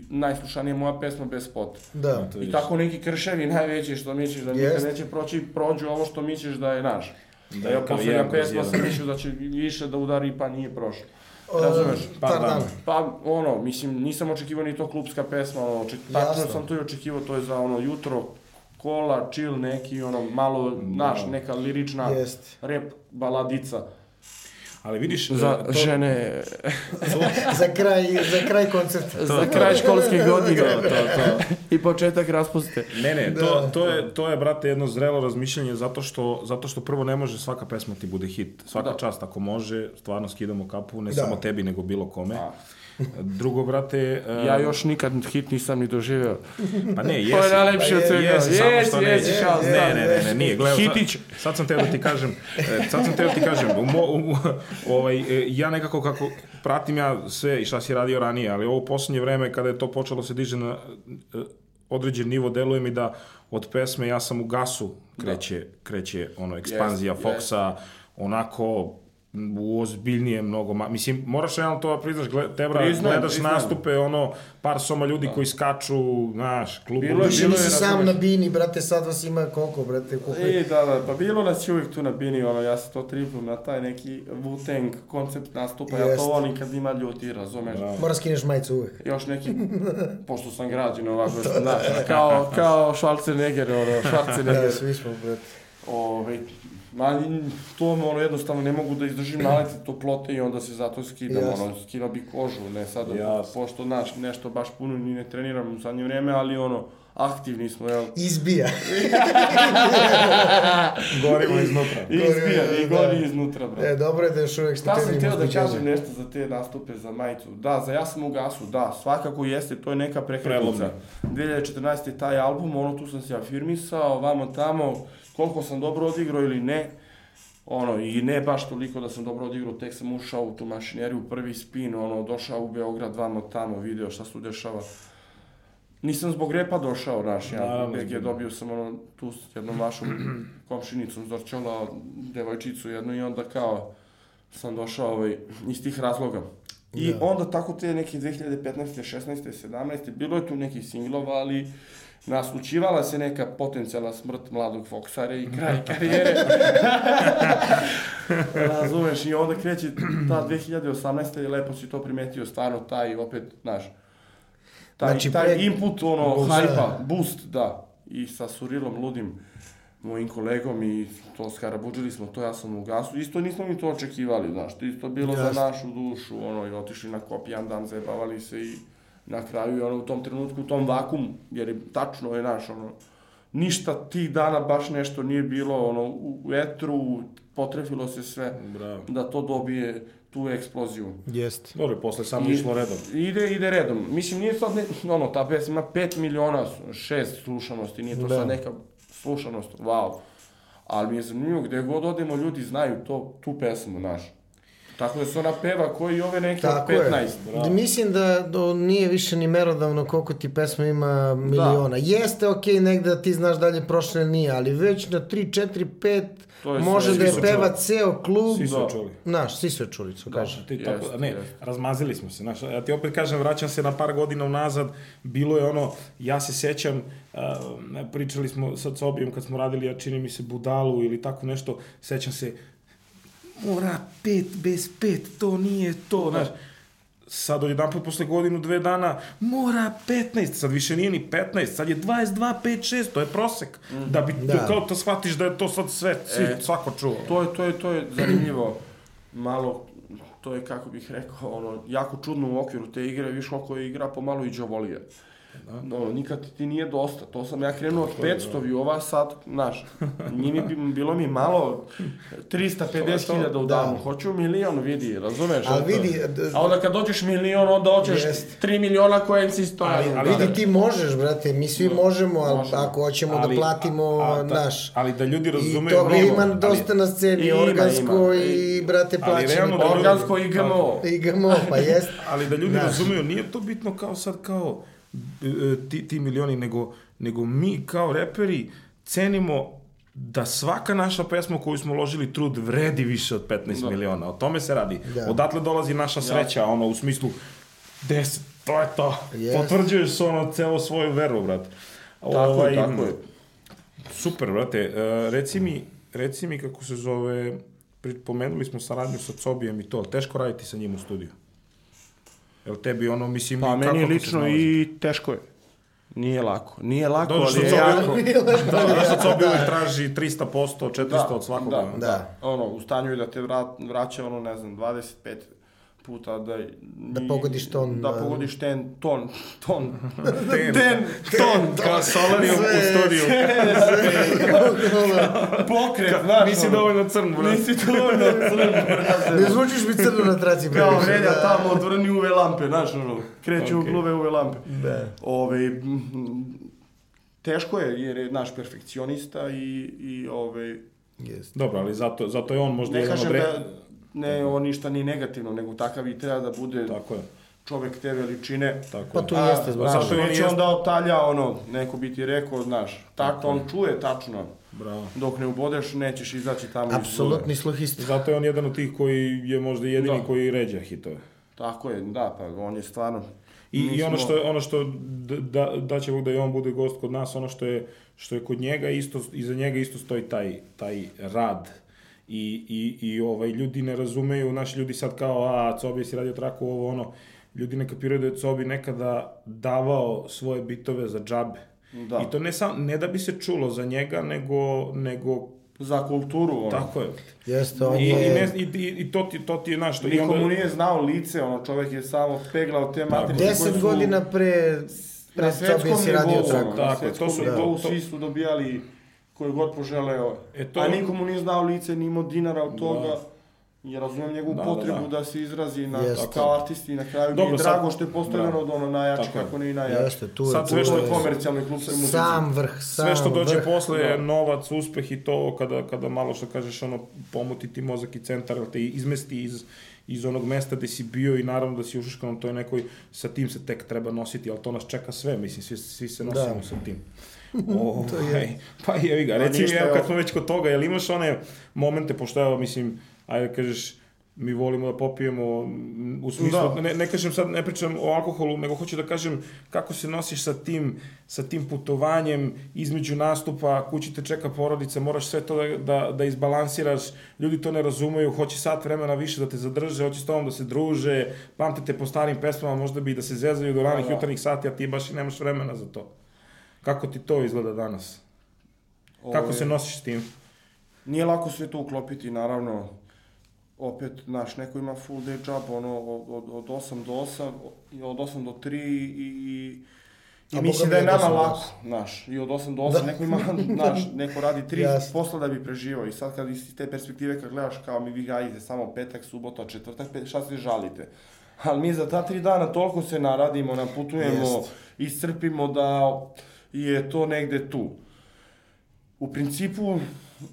najslušanija moja pesma bez spota. Da. To I tako neki krševi najveći što misliš da nikad neće proći, prođu ovo što misliš da je naš. Da Da je ja kao poslednja pesma sam mislio da će više da udari pa nije prošlo. Razumeš? Dana. dana. Pa ono, mislim, nisam očekivao ni to klubska pesma, ono, oče, tačno sam to i očekivao, to je za ono jutro, kola, chill neki, ono, malo, naš, neka lirična Jeste. rap baladica. Ali vidiš, Za to- žene, za kraj, za kraj koncerta. za kraj školske godine. To, to, to. I početak raspuste. Ne, ne, Da. to, to, je, to je, brate, jedno zrelo razmišljanje zato što, zato što prvo ne može svaka pesma ti bude hit. Svaka Da. čast ako može, stvarno skidamo kapu, ne Da. samo tebi, nego bilo kome. A. Drugo, brate... e, Ja još nikad hit nisam ni doživeo. Pa ne, To je jesi. najlepše od Pa svega. Jesi, samo Jesi, što jesi, nećeš. kao, Ne, ne, ne, ne, nije. Gledaj, Hitić. sad, sad sam teo da ti kažem, e, sad sam teo da ti kažem, u mo, u, ovaj, e, ja nekako kako pratim ja sve i šta si radio ranije, ali ovo poslednje vreme kada je to počelo se diže na e, određen nivo, deluje mi da od pesme ja sam u gasu kreće, kreće ono, ekspanzija Jest, Foxa, onako ozbiljnije mnogo, ma, mislim, moraš realno to da priznaš, gled, tebra, Priznajem, gledaš priznajem. nastupe, ono, par soma ljudi koji skaču, znaš, klubu. Bilo je- bilo nisi sam na bini, brate, sad vas ima koliko, brate, koliko je... E, da, da, pa bilo nas je uvijek tu na bini, ono, ja se to tripam na taj neki Wu-Tang koncept nastupa, ja to Jest. volim kad ima ljudi, razumeš? Da. Mora skineš majicu uvek. Još neki, pošto sam građen ovako, znaš, kao, kao Schwarzenegger, ono, Da, Schwarzenegger. svi smo, brate. Ove, ma, to ono, jednostavno ne mogu da izdržim nalete toplote i onda se zato skidam, Jasno. ono, skino bi kožu, ne sad, Jasno. pošto, znaš, nešto baš puno ni ne treniram u zadnje vreme, ali ono, aktivni smo, jel? Izbija. Gorimo iznutra. Izbija, i Da. gori iznutra, brate. E, dobro je da još uvek ste Šta sam tebi htio da kažem nešto za te nastupe za majicu? Da, za Ja sam u gasu, da, svakako jeste, to je neka prekretnica. 2014. je taj album, ono tu sam se afirmisao, vamo tamo, koliko sam dobro odigrao ili ne, ono, i ne baš toliko da sam dobro odigrao, tek sam ušao u tu mašineriju, prvi spin, ono, došao u Beograd, vamo tamo, video šta se tu dešava. Nisam zbog repa došao, naš, ja, Naravno, BG, zbog- dobio sam ono, tu s jednom vašom komšinicom Zorčola, devojčicu jednu i onda kao, sam došao ovaj, iz tih razloga. I Da. onda tako te neke 2015. 16. 17. bilo je tu nekih singlova, ali naslučivala se neka potencijalna smrt mladog Foksara i kraj karijere. Razumeš, i onda kreće ta 2018. i lepo si to primetio, stvarno taj opet, znaš, taj, Znači, taj pre- input, ono, Boost, hajpa, da. boost, da. I sa Surilom Ludim, mojim kolegom i to skarabuđili smo to, ja sam u gasu. Isto nismo mi to očekivali, znaš, to isto bilo Jasno. za našu dušu, ono, i otišli na kop jedan dan, zajebavali se i na kraju ono u tom trenutku, u tom vakumu, jer je tačno je naš, ono, ništa tih dana baš nešto nije bilo, ono, u etru, potrefilo se sve Bravo. da to dobije tu eksploziju. Jeste. Dobro, posle samo išlo redom. Ide, ide redom. Mislim, nije sad, ne, ono, ta pesma ima 5 miliona, 6 slušanosti, nije to Da. sad neka slušanost, wow. Ali mi je zanimljivo, gde god odemo, ljudi znaju to, tu pesmu, naš. Tako da se ona peva koji ove neke Tako 15. je. bravo. Mislim da do, nije više ni merodavno koliko ti pesma ima miliona. Jeste okej negde da ti znaš dalje prošle ili nije, ali već na 3, 4, 5 To je može da je su peva čuli. ceo klub. Svi su Da. čuli. Znaš, svi su čuli, co kaže. Ti Jest, tako, ne, jest. razmazili smo se. Znaš, ja ti opet kažem, vraćam se na par godina unazad, bilo je ono, ja se sećam, uh, pričali smo sa obijem kad smo radili, ja čini mi se Budalu ili tako nešto, sećam se, mora pet bez pet, to nije to, znaš. Sad odjedan put posle godinu, dve dana, mora 15, sad više nije ni 15, sad je 22, 5, 6, to je prosek. Da bi, Da. da. kao to shvatiš da je to sad sve, svi, E, svako čuo. To je, to je, to je zanimljivo. Malo, to je, kako bih rekao, ono, jako čudno u okviru te igre, viš koliko je igra pomalo i džavolije. No, nikad ti nije dosta. To sam ja krenuo od 500 viova, sad, znaš, njimi bi, bilo mi malo 350.000 u Da. danu. Hoću milion, vidi, razumeš? Ali Ono, vidi, A onda kad dođeš milion, onda hoćeš Jest. 3 miliona koje si stoja. Ali- ali Vidi, ti možeš, brate, mi svi možemo, ali Možemo. ako hoćemo da platimo, a, da, naš... ali da ljudi I razumeju toga mnogo, ima ali- dosta na sceni, Ima, organsko ima. i, brate, Ali plaćeni. da Organsko i GMO. I GMO, pa jest. Ali da ljudi Znaš. razumeju, nije to bitno kao sad kao ti, ti milioni, nego, nego mi kao reperi cenimo da svaka naša pesma koju smo uložili trud vredi više od 15 Da. miliona. O tome se radi. Da. Odatle dolazi naša sreća, ono, u smislu 10, to je to. Jest. Potvrđuješ ono celo svoju veru, brate. Tako je, tako je. Super, brate. E, reci mi, reci mi kako se zove, pomenuli smo saradnju sa Cobijem i to, teško raditi sa njim u studiju. Jel tebi ono, mislim, Pa kako meni lično i teško je. Nije lako. Nije lako, Dođeš ali je jako. Da, dođeš sa Cobijom i traži 300%, 400 od svakoga. Da, Da. da. Ono, u stanju je da te vrat, vraća, ono, ne znam, 25 puta da... Da pogodiš ton, Da da. pogodiš ten, ton, ton. Ten. ten, ton. Kao Solarium u studiju. Pokret, znaš. Nisi dovoljno crn, brate. Nisi dovoljno crn, brate. Ne zvučiš mi crno na traci. Kao previše, relja da. tamo, odvrni uve lampe, znaš, ono, kreću Okej. u gluve uve lampe. Da. Ove, teško je, jer je naš perfekcionista i, i ove, Jest. Dobro, ali zato, zato je on možda jedan od da, ne ovo ništa ni negativno, nego takav i treba da bude Tako je. čovek te veličine. Tako. Pa tu A, jeste zbog Zašto Zašto on neće jest- onda otalja ono, neko bi ti rekao, znaš, tako on čuje tačno. Bravo. Dok ne ubodeš, nećeš izaći tamo iz Apsolutni sluhista. Zato je on jedan od tih koji je možda jedini Da. koji ređa hitove. Tako je, da, pa on je stvarno... I, mi i ono što je- ono što da da će Bog da i on bude gost kod nas, ono što je što je kod njega isto iza njega isto stoji taj taj rad. I, i, i ovaj, ljudi ne razumeju, naši ljudi sad kao, a, Cobi si radio traku, ovo ono, ljudi ne kapiraju da je Cobi nekada davao svoje bitove za džabe. Da. I to ne, sam, ne da bi se čulo za njega, nego, nego Za kulturu, ono. tako je. Jeste, on I, i, je... ne, i, i, i to, ti, to ti je naš... to- i Niko onda- mu nije znao lice, ono, čovek je samo peglao te matrice Deset godina pre, pre na svetskom si radio nivou, traku. ono, na Tako to su- nivou to- svi su dobijali koji god poželeo. E, to- A niko mu nije znao lice, ni imao dinara od toga. I razumem njegovu Da, da, potrebu da. da, se izrazi na, Jeste. kao artist i na kraju mi Dobro, je sad- drago što je postavljeno da. od ono najjače, Tako je. kako ne i najjače. Jeste, tu je, Sad sve što To je je komercijalnoj klubskoj muzici. Sam vrh, sam Sve što dođe vrh. posle je da. novac, uspeh i to kada, kada malo što kažeš ono pomuti ti mozak i centar, te izmesti iz, iz onog mesta gde si bio i naravno da si ušuškan na toj nekoj, sa tim se tek treba nositi, ali to nas čeka sve, mislim, svi, svi se nosimo Da. sa tim. O, pa jevi ga, reci mi, evo kad smo već kod toga, jel imaš one momente, pošto evo, mislim, ajde da kažeš, mi volimo da popijemo, u smislu, Da. ne, ne kažem sad, ne pričam o alkoholu, nego hoću da kažem kako se nosiš sa tim, sa tim putovanjem između nastupa, kući te čeka porodica, moraš sve to da, da, da izbalansiraš, ljudi to ne razumeju, hoće sat vremena više da te zadrže, hoće s tobom da se druže, pamte te po starim pesmama, možda bi da se zezaju do ranih Da, da. jutarnjih sati, a ti baš i nemaš vremena za to. Kako ti to izgleda danas? Kako Ovaj, se nosiš s tim? Nije lako sve to uklopiti, naravno. Opet, znaš, neko ima full day job, ono, od, od, od 8 do 8, i od 8 do 3 i, i, i A mislim da je mi od 8 nama lako, znaš, i od 8 do 8, Da. neko ima, znaš, neko radi tri Jasno. posla da bi preživao i sad kad iz te perspektive kad gledaš kao mi vi gajite samo petak, subota, četvrtak, pet, šta se žalite? Ali mi za ta tri dana toliko se naradimo, naputujemo, Jest. iscrpimo da je to negde tu. U principu,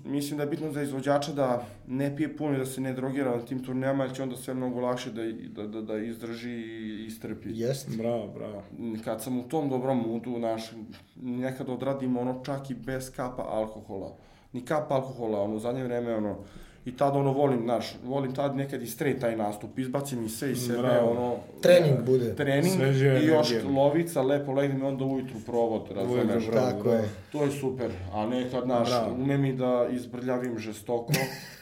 mislim da je bitno za izvođača da ne pije puno i da se ne drogira na tim turnejama, jer će onda sve mnogo lakše da, da, da, da izdrži i istrpi. Jeste. Bravo, bravo. Kad sam u tom dobrom mudu, naš, nekad odradim ono čak i bez kapa alkohola. Ni kap alkohola, ono, u zadnje vreme, ono, i tad ono volim, znaš, volim tad nekad i straight taj nastup, izbacim i sve iz sebe, Bravo. ono... Trening bude. Trening Sveže i još energije. lovica, lepo legnem i onda ujutru provod, razumeš? Tako bravo. je. To je super, a nekad, znaš, Bravo. umem i da izbrljavim žestoko.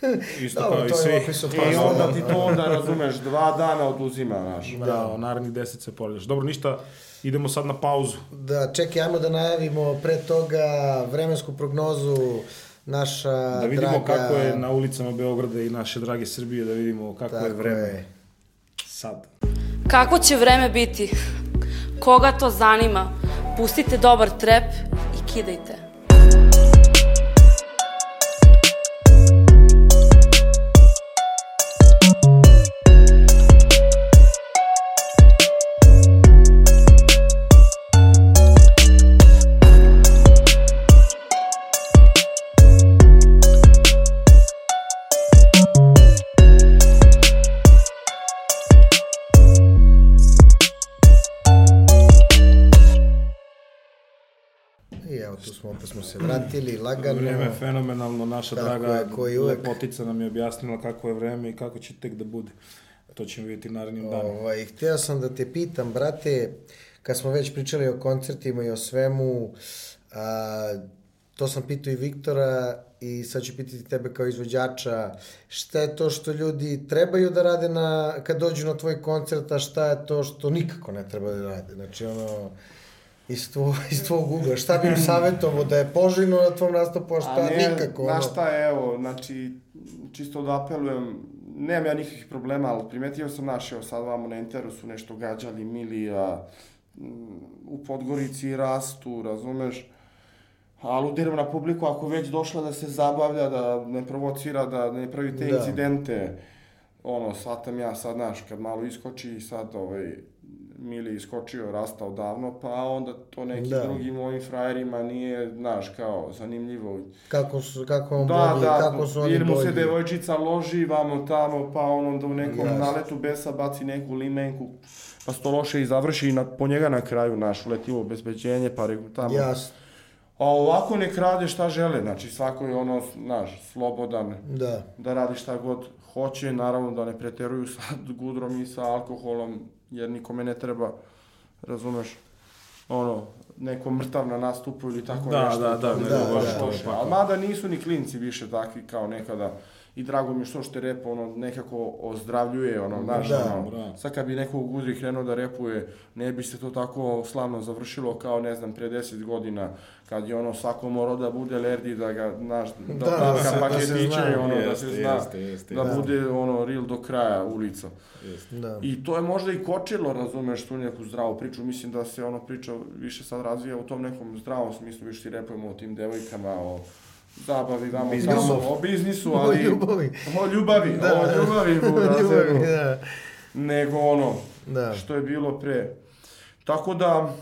Isto kao i svi. I onda ti to onda, razumeš, dva dana oduzima, znaš. Da, narednih deset se poredaš. Dobro, ništa, idemo sad na pauzu. Da, čekaj, ajmo da najavimo pre toga vremensku prognozu naša Da vidimo draga... kako je na ulicama Beograda i naše drage Srbije, da vidimo kako Tako je vreme je. sad. Kako će vreme biti? Koga to zanima? Pustite dobar trep i kidajte. Lagano. Vreme je fenomenalno, naša Tako draga je, ko i uvek. lepotica nam je objasnila kako je vreme i kako će tek da bude. To ćemo vidjeti narednim danima. Ovaj, htio sam da te pitam, brate, kad smo već pričali o koncertima i o svemu, a, to sam pitao i Viktora i sad ću pitati tebe kao izvođača, šta je to što ljudi trebaju da rade na, kad dođu na tvoj koncert, a šta je to što nikako ne treba da rade? Znači, ono, iz, tvoj, iz tvog ugla, šta bi im savjetovo da je poželjno na tvom nastupu, a šta nikako? Znaš šta evo, znači, čisto da apelujem, nemam ja nikakvih problema, ali primetio sam naš, evo sad vamo na Interu su nešto gađali, Milija, mm, u Podgorici rastu, razumeš, aludiram na publiku, ako već došla da se zabavlja, da ne provocira, da ne pravi te Da. incidente, ono, shvatam ja sad, znaš, kad malo iskoči i sad, ovaj, Mili iskočio, rastao davno, pa onda to nekim Da. drugim mojim frajerima nije, znaš, kao, zanimljivo. Kako su, kako on Da, bolji, da, kako su oni ili mu se bolji. devojčica loži vamo tamo, pa on onda u nekom Jasno. naletu besa baci neku limenku, pa se to loše i završi i na, po njega na kraju naš uletivo obezbeđenje, pa tamo. Jasno, A ovako nek rade šta žele, znači svako je ono, znaš, slobodan da. da radi šta god hoće, naravno da ne preteruju sa gudrom i sa alkoholom, jer nikome ne treba, razumeš, ono, neko mrtav na nastupu ili tako Da, nešto. da, da, ne, je da, baš da, loše. to je Ali pakao. mada nisu ni klinci više takvi kao nekada. I drago mi je što što repa, ono, nekako ozdravljuje, ono, znaš, Da, ono, da. sad kad bi neko u Gudri krenuo da repuje, ne bi se to tako slavno završilo kao, ne znam, pre 10 godina, kad je ono svako morao da bude lerdi, da ga, znaš, da, Da, da, da se- da se zna. ono, da Jeste, se zna, jeste, jeste, da da. bude, ono, real do kraja ulica. Da. I to je možda i kočilo, razumeš, tu neku zdravu priču. Mislim da se ono priča više sad razvija u tom nekom zdravom smislu, više ti repujemo o tim devojkama, o zabavi, vamo, Biznisu. tamo, o biznisu, O ali... ljubavi. O ljubavi, Da. o ljubavi, u Ljubavi, da. nego ono, Da. što je bilo pre. Tako da,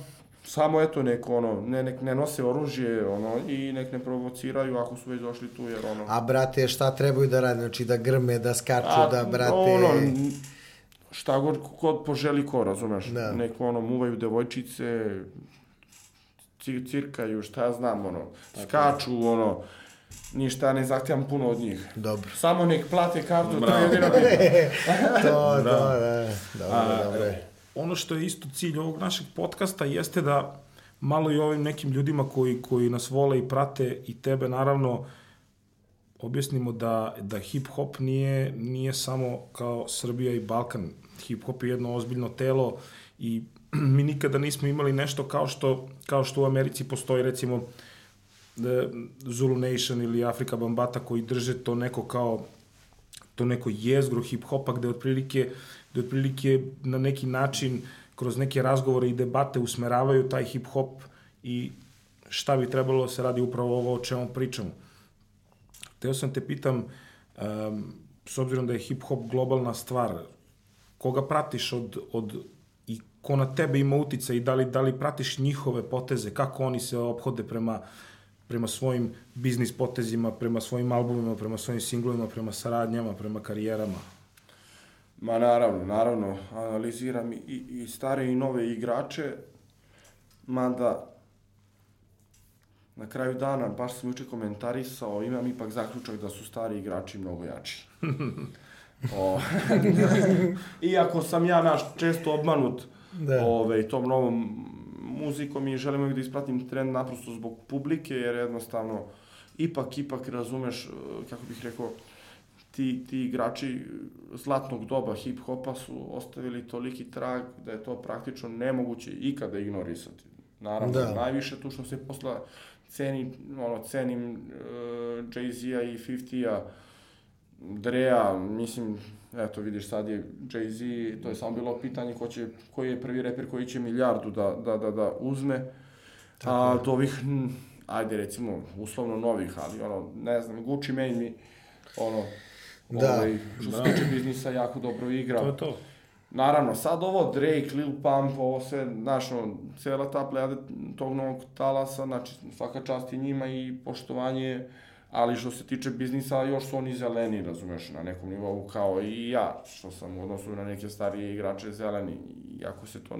samo eto neko ono, ne, nek ne nose oružje, ono, i nek ne provociraju ako su već došli tu, jer ono... A brate, šta trebaju da rade? Znači da grme, da skaču, A, da brate... Ono, šta god kod poželi ko, razumeš? Da. Neko ono, muvaju devojčice, ci- cirkaju, šta ja znam, ono, skaču, ono, ništa ne zahtivam puno od njih. Dobro. Samo nek plate kartu, to Bravo. je jedino bitno. to, to, Bravo. da. Dobro, A, dobro. ono što je isto cilj ovog našeg podcasta jeste da malo i ovim nekim ljudima koji, koji nas vole i prate i tebe naravno objasnimo da, da hip-hop nije, nije samo kao Srbija i Balkan. Hip-hop je jedno ozbiljno telo i mi nikada nismo imali nešto kao što, kao što u Americi postoji recimo e, Zulu Nation ili Afrika Bambata koji drže to neko kao to neko jezgro hip-hopa gde otprilike, gde otprilike na neki način kroz neke razgovore i debate usmeravaju taj hip-hop i šta bi trebalo da se radi upravo ovo o čemu pričamo. Teo sam te pitam, um, s obzirom da je hip-hop globalna stvar, koga pratiš od, od i ko na tebe ima utica i da li, da li pratiš njihove poteze, kako oni se ophode prema, prema svojim biznis potezima, prema svojim albumima, prema svojim singlovima, prema saradnjama, prema karijerama. Ma naravno, naravno, analiziram i, i stare i nove igrače, mada na kraju dana, baš sam juče komentarisao, imam ipak zaključak da su stari igrači mnogo jači. o, iako sam ja naš često obmanut Da. ove, tom novom muzikom i želim uvijek da ispratim trend naprosto zbog publike, jer jednostavno ipak, ipak razumeš, eh, kako bih rekao, ti, ti igrači zlatnog doba hip-hopa su ostavili toliki trag da je to praktično nemoguće ikada ignorisati. Naravno, da. najviše tu što se posla ceni, ono, cenim uh, Jay-Z-a i 50-a, Drea, mislim, eto vidiš sad je Jay-Z, to je samo bilo pitanje ko će, koji je prvi reper koji će milijardu da, da, da, da uzme. A od ovih, ajde recimo, uslovno novih, ali ono, ne znam, Gucci Mane mi, ono, Da. ovaj, što se Da. tiče biznisa, jako dobro igra. To je to. Naravno, sad ovo Drake, Lil Pump, ovo sve, znaš, ono, cela ta plejada tog novog talasa, znači, svaka čast i njima i poštovanje, ali što se tiče biznisa, još su oni zeleni, razumeš, na nekom nivou kao i ja, što sam u odnosu na neke starije igrače zeleni, iako se to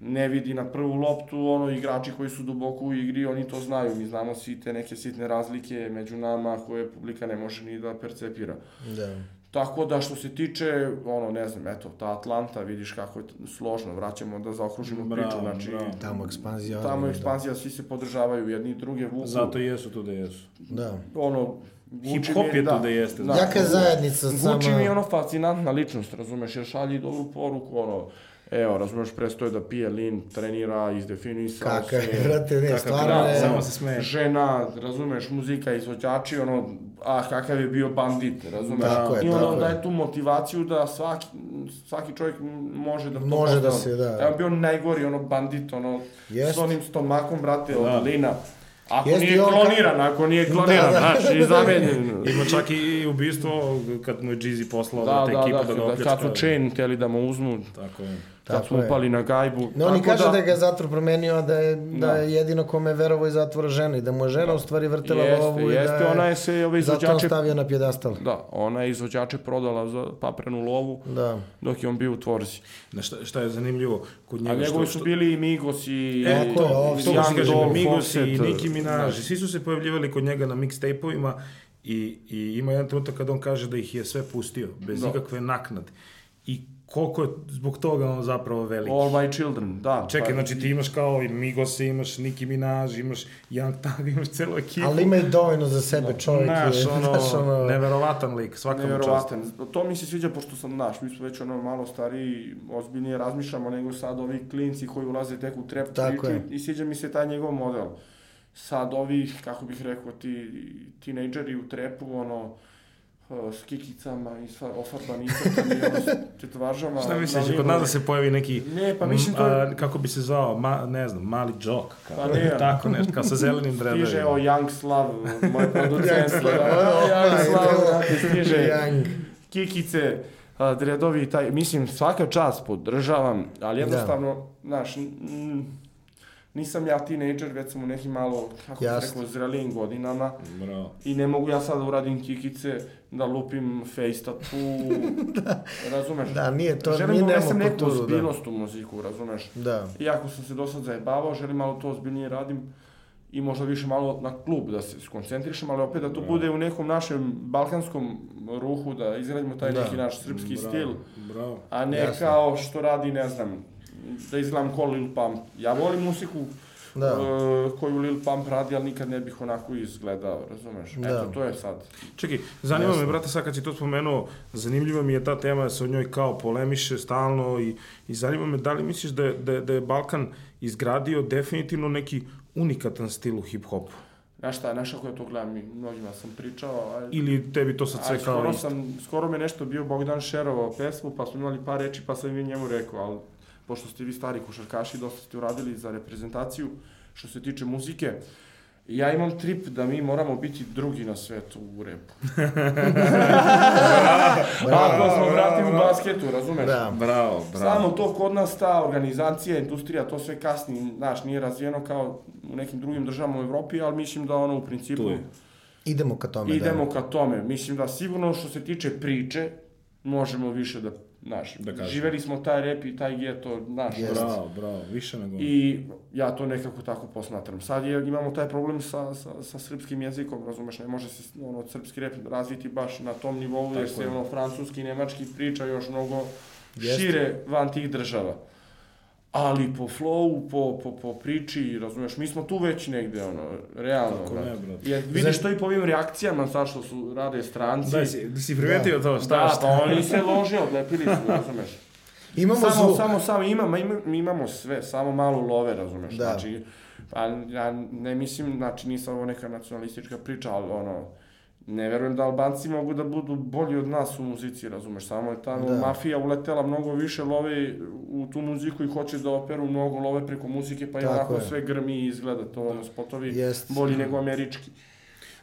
ne vidi na prvu loptu, ono, igrači koji su duboko u igri, oni to znaju, mi znamo svi te neke sitne razlike među nama koje publika ne može ni da percepira. Da. Tako da što se tiče, ono, ne znam, eto, ta Atlanta, vidiš kako je složno, vraćamo da zaokružimo Bravo, priču, znači, bravo. Tamo ekspanzija. tamo ono, je ekspanzija, svi se podržavaju, jedni i druge vuku. Zato i jesu tu da jesu. Da. ono, Hip-hop mi je tu da jeste, Da, Jaka zajednica sama- mi je ono fascinantna ličnost, razumeš, jer šalje i dobru poruku, ono, evo, razumeš, prestoje da pije lin, trenira, izdefinisao Kaka, se. brate, ne, Kakav stvarno je... samo se smeje. žena, razumeš, muzika, izvođači, ono, ah, kakav je bio bandit, razumeš? Tako je, I ono tako daje tu motivaciju da svaki, svaki čovjek može da to Može da se, da. Evo bio najgori, ono, bandit, ono, Jest. s onim stomakom, brate, Da. od lina. Ako nije on ka- kloniran, ako nije kloniran, Da, da. znaš, i zamenjen. Ima čak i ubistvo kad mu je Jeezy poslao Da, te da, ekipa da, da, da, da, kad su chain htjeli da mu uzmu. Tako je. kad Tako smo je. upali na gajbu. No, oni kažu da... je ga zatvor promenio, a da je, da. Da. je jedino kome je verovo i zatvora žena i da mu je žena u stvari vrtela Jeste, lovu i jeste, da je ona je se ove zato on izvođače... stavio na pjedastal. Da, ona je izvođače prodala za paprenu lovu Da. dok je on bio u tvorzi. Na šta, šta je zanimljivo kod A njega? njegovi što, su bili i Migos i... E, Tako to, je, ovo to, što to Young kažem, Dolph, Migos i Offset, Nicki Minaj, znaš. svi su se pojavljivali kod njega na mixtape-ovima i, i ima jedan trenutak kad on kaže da ih je sve pustio, bez Da. ikakve naknade. I koliko je zbog toga on zapravo veliki. All My Children, da. Čekaj, pa- znači ti imaš kao i Migose, imaš Nicki Minaj, imaš Young Thug, imaš celu ekipu. Ali ima i dovoljno za sebe čovjek. Znaš, je, ono, znaš, ono, neverovatan lik, svaka mu čast. Neverovatan. To mi se sviđa pošto sam naš, mi smo već ono malo stariji, ozbiljnije razmišljamo nego sad ovi klinci koji ulaze tek u trap Tako priču je. i sviđa mi se taj njegov model. Sad ovi, kako bih rekao, ti tinejdžeri u trepu, ono, uh, s kikicama i sva ofarbani crtani, ono, s tetovažama. Šta misliš, kod limu. nas da se pojavi neki, Ne, pa mislim to- a, kako bi se zvao, ma, ne znam, mali džok, kao, Pa ne. tako nešto, kao sa zelenim dredovima. Stiže o Young Slav, moj producent. Young Slav, o, Young Slav, da. znate, stiže. Young. Kikice, a, dredovi, taj, mislim, svaka čast podržavam, ali jednostavno, znaš, n- nisam ja tinejdžer, već sam u nekim malo, kako bih rekao, zrelijim godinama Bravo. i ne mogu ja sad da uradim kikice, da lupim face tattoo, razumeš? Da, nije to, Želim mi da nemamo unesem neku kulturu, da. ozbiljnost u muziku, razumeš? Da. Iako sam se do sad zajebavao, želim malo to ozbiljnije radim i možda više malo na klub da se skoncentrišem, ali opet da to bude u nekom našem balkanskom ruhu, da izgradimo taj Da. neki naš srpski Bravo, stil, Bravo. a ne Jasno. kao što radi, ne znam, da izgledam ko Lil Pump. Ja volim muziku Da. e, koju Lil Pump radi, ali nikad ne bih onako izgledao, razumeš? Da. Eto, to je sad. Čekaj, zanima me, Jasno. brate, sad kad si to spomenuo, zanimljiva mi je ta tema da se o njoj kao polemiše stalno i, i zanima me da li misliš da je, da, je, da je Balkan izgradio definitivno neki unikatan stil u hip-hopu? Znaš šta, znaš ako ja to gledam, i mnogima sam pričao, a Ili tebi to sad sve kao skoro, isto? sam, skoro me nešto bio Bogdan šerovao pesmu, pa smo imali par reči, pa sam i njemu rekao, ali pošto ste vi stari košarkaši, dosta ste uradili za reprezentaciju, što se tiče muzike, ja imam trip da mi moramo biti drugi na svetu u repu. Ako smo vrati u basketu, razumeš? Da. Bravo, Samo to kod nas, ta organizacija, industrija, to sve kasni, znaš, nije razvijeno kao u nekim drugim državama u Evropi, ali mislim da ono u principu... Tu. Idemo ka tome, Idemo da. ka tome. Mislim da sigurno što se tiče priče, možemo više da, znaš, Da kažemo. živeli smo taj rep i taj geto, znaš, Jest. Bravo, bravo, više nego... i ja to nekako tako posmatram. Sad je, imamo taj problem sa, sa, sa srpskim jezikom, razumeš, ne može se ono, srpski rep razviti baš na tom nivou, jer Tako se je. ono, francuski i nemački priča još mnogo Jeste. šire van tih država. Ali po flowu, po, po, po priči, razumeš, mi smo tu već negde, ono, realno, Kako ne, brate. Jer vidiš to i po ovim reakcijama, sad što su, rade stranci. Da, si, si primetio to, šta, Da, šta? pa oni se lože, odlepili su, razumeš. Imamo samo, zvuk. samo, samo, imamo, ima, mi imamo sve, samo malo love, razumeš. Da. Znači, pa ja ne mislim, znači nisam ovo neka nacionalistička priča, ali ono, ne verujem da Albanci mogu da budu bolji od nas u muzici, razumeš, samo je tamo Da. mafija uletela mnogo više love u tu muziku i hoće da operu mnogo love preko muzike, pa i Tako onako je. sve grmi i izgleda to, ono, spotovi Jest. bolji nego američki.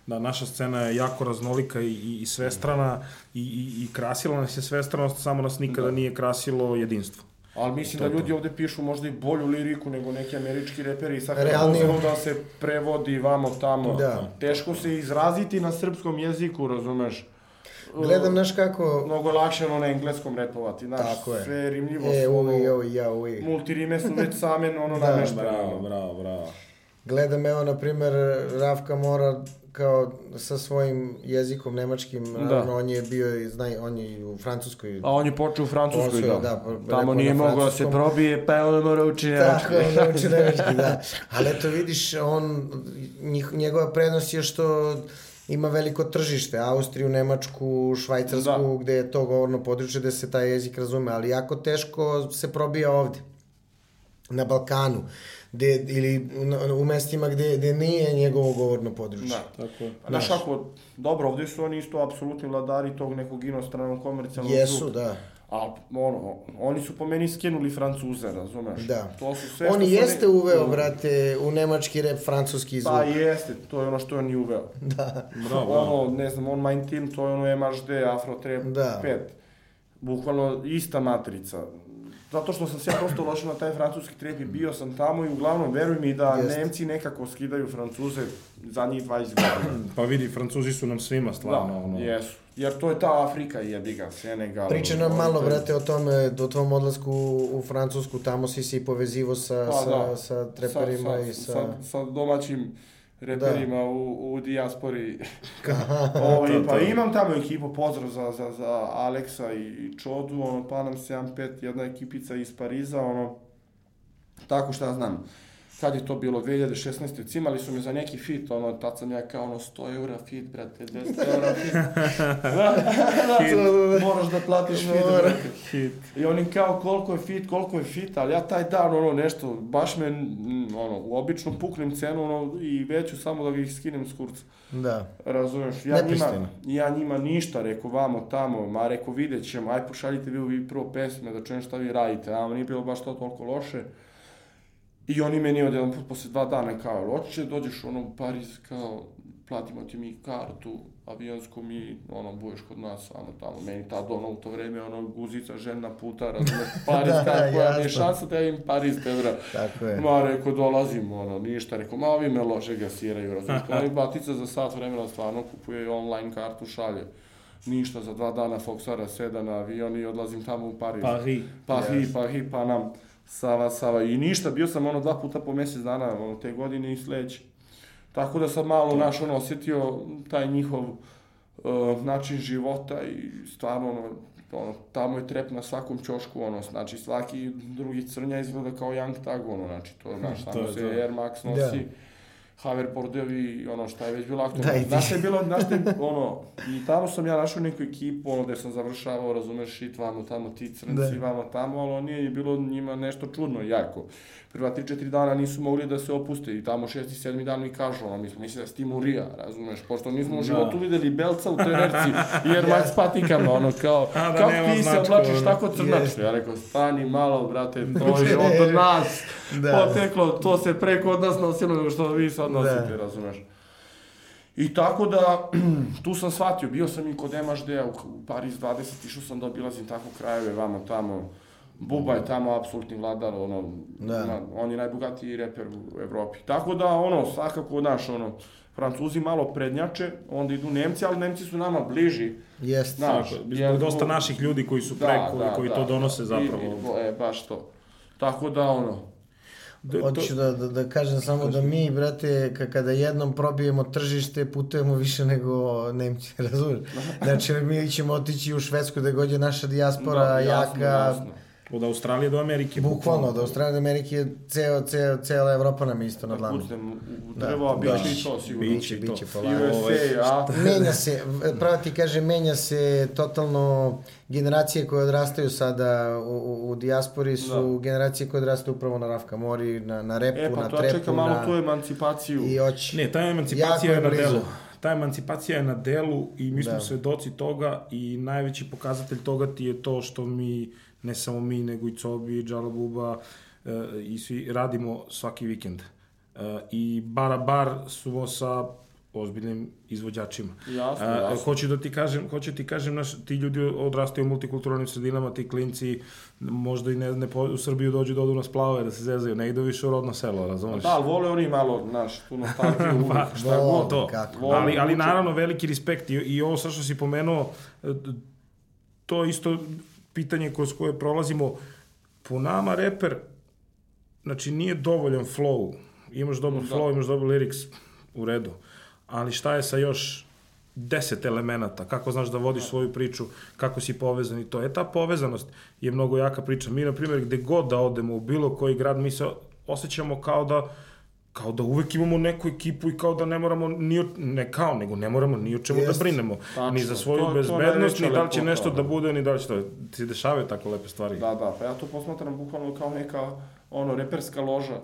Da, naša scena je jako raznolika i, i, i svestrana i, i, i krasila nas je svestranost, samo nas nikada Da. nije krasilo jedinstvo. Ali mislim To da je to. ljudi ovde pišu možda i bolju liriku nego neki američki reperi i sad kad Realnije. uzmemo da se prevodi vamo tamo. Da. Teško se izraziti na srpskom jeziku, razumeš? Gledam, znaš kako... Mnogo lakše ono na engleskom repovati, znaš, Tako je. sve rimljivo, E, su ono, uvi, ovi, ja, uvi. multirime su već same ono Da, nameštene. Bravo, bravo, bravo. Gledam, evo, na primer, Ravka Mora kao sa svojim jezikom nemačkim, naravno, on je bio, i znaj, on je u Francuskoj. A on je počeo u Francuskoj, da. da, pa Tamo nije mogao da se probije, pa je on mora uči Tako, nemački. on nauči nemački, da. Ali eto, vidiš, on, njih, njegova prednost je što ima veliko tržište, Austriju, Nemačku, Švajcarsku, Da. gde je to govorno područje, gde se taj jezik razume, ali jako teško se probija ovde, na Balkanu, gde, ili u, mestima gde, gde nije njegovo govorno područje. Da. Tako je. A Znaš kako, dobro, ovde su oni isto apsolutni vladari tog nekog inostranog komercijalnog Jesu, zvuka. da. A ono, oni su po meni skenuli Francuze, razumeš? Da. To su sve On što su jeste oni- uveo, brate, u nemački rep francuski zvuk. Pa jeste, to je ono što je on i uveo. Da. Bravo, bravo. Ono, ne znam, on Mind Team, to je ono MHD, Afro Trap Da. 5. Bukvalno ista matrica. Zato što sam se ja dosta lošao na taj francuski trep i bio sam tamo i uglavnom, veruj mi da Jeste. Nemci nekako skidaju Francuze zadnjih 20 godina. Pa vidi, Francuzi su nam svima stvarno, Da, ono... jesu. Jer to je ta Afrika i jebi ga, Senegal. Priča nam ono, malo, brate, o tome, o tvom odlasku u Francusku, tamo si se i povezivo sa, Pa, sa, da. sa treperima sa, i sa, sa... sa, sa domaćim reperima u, u dijaspori. To, Ovaj, to. pa imam tamo ekipu, pozdrav za, za, za Aleksa i Čodu, ono, Panam 75, jedna ekipica iz Pariza, ono, tako šta znam. Kad je to bilo, 2016. Cimali su me za neki fit, ono, tad sam ja kao ono 100 eura fit, brate, 10 eura fit. da, da, moraš da platiš fit, brate. Hit. I oni kao koliko je fit, koliko je fit, ali ja taj dan ono nešto, baš me, ono, obično puknem cenu ono, i veću samo da ih skinem s kurca. Da. Razumeš, ja njima, ja njima ništa, rekao vamo tamo, ma rekao vidjet ćemo, aj pošaljite vi, vi prvo pesme da čujem šta vi radite, a nije bilo baš to toliko loše. I oni meni od jedan put posle dva dana kao, hoće dođeš ono u Pariz, kao, platimo ti mi kartu, avionsku mi, ono, budeš kod nas, samo tamo, meni tad ono u to vreme, ono, guzica, žena puta, razumeš, Pariz, Da, kako, je jasno. šansa da im Pariz, te bra. Tako je. Ma, rekao, dolazim, ono, ništa, rekao, ma, ovi me loše gasiraju, razumiješ, oni batica za sat vremena stvarno kupuje i online kartu, šalje. Ništa, za dva dana Foxara seda na avion i odlazim tamo u Pariz. Paris. Pa hi, pa hi, pa nam, Sava, Sava. I ništa, bio sam ono dva puta po mjesec dana, ono, te godine i sledeće. Tako da sam malo, naš, ono, osjetio taj njihov uh, način života i stvarno, ono, ono, tamo je trep na svakom ćošku, ono, znači svaki drugi crnja izgleda kao Young Tag, ono, znači to, znaš, je se to. Air Max nosi, Hoverboardovi, ono, šta je već bilo Da, aktualno. i ti. Znaš je bilo, znaš je, ono, i tamo sam ja našao neku ekipu, ono, gde sam završavao, razumeš, shit, vamo tamo, ti crnci, Da. vamo tamo, ali nije je bilo njima nešto čudno, jako. Prva 3-4 dana nisu mogli da se opuste i tamo 6. 7. dan mi kažu, ono, mi smo mislili da si ti Murija, razumeš, pošto nismo u Da. životu videli belca u trenerci i Air Max patikama, ono, kao, A, da kako ti se oblačiš tako crnač? Jeste. Ja rekao, stani malo, brate, to je od nas Da. poteklo, to se preko od nas nosilo nego što vi sad nosite, Da. razumeš. I tako da, tu sam shvatio, bio sam i kod MHD-a u, u Pariz 20, išao sam da obilazim tako krajeve, vamo tamo, Buba je tamo apsolutni vladar, ono, Da. na- on je najbogatiji reper u Evropi. Tako da, ono, svakako, naš, ono, Francuzi malo prednjače, onda idu Nemci, ali Nemci su nama bliži. Jeste. Znaš, Tako, jer- zbog dosta naših ljudi koji su preko i koji to donose zapravo. I, i, bo- e, baš to. Tako da, ono, Da, to- Hoću da, da, da kažem samo da mi, brate, ka- kada jednom probijemo tržište, putujemo više nego Nemci, razumiješ? Znači, mi ćemo otići u Švedsku da god je naša dijaspora da, jasno, jaka, jasno. Od Australije do Amerike. bukvalno, od Australije do Amerike, ceo, ceo, cela Evropa nam je isto na dlanu. Pucnem u Da, drvo, a bit će da. i to sigurno. Biće to. Biće polako. USA, a? Menja se, pravo ti kaže, menja se totalno generacije koje odrastaju sada u, u, u dijaspori su generacije koje odrastaju upravo na Rafka Mori, na, na repu, E, pa na to ja trepu, čekam malo na... tu emancipaciju. I oći. Ne, ta emancipacija je je na blizu. delu. Ta emancipacija je na delu i mi smo Da. svedoci toga i najveći pokazatelj toga ti je to što mi, ne samo mi, nego i Cobi, Džalabuba e, i svi radimo svaki vikend. E, I bara bar su sa ozbiljnim izvođačima. Jasno, A, jasno. Hoću da ti kažem, hoću ti kažem, naš, ti ljudi odrastaju u multikulturalnim sredinama, ti klinci možda i ne, ne po, u Srbiju dođu da odu na splavove, da se zezaju, ne idu više u rodno selo, razumeš? Da, ali vole oni malo, znaš, tu nostalgiju uvijek, Pa, šta vole. god. to. kako. Ali, ali naravno veliki respekt i, i ovo sad što si pomenuo, e, to isto pitanje kroz koje prolazimo. Po nama reper, znači nije dovoljan flow. Imaš dobar Da. flow, imaš dobar lyrics, u redu. Ali šta je sa još deset elemenata, kako znaš da vodiš svoju priču, kako si povezan i to. E, ta povezanost je mnogo jaka priča. Mi, na primjer, gde god da odemo u bilo koji grad, mi se osjećamo kao da kao da uvek imamo neku ekipu i kao da ne moramo ni o, ne kao, nego ne moramo ni o čemu Jest. da brinemo. Tačno. Ni za svoju To- to bezbednost, ni najveća da li će lepota, nešto da da. bude, ni da li će to. Ti se dešavaju tako lepe stvari. Da, da, pa ja to posmatram bukvalno kao neka, ono, reperska loža.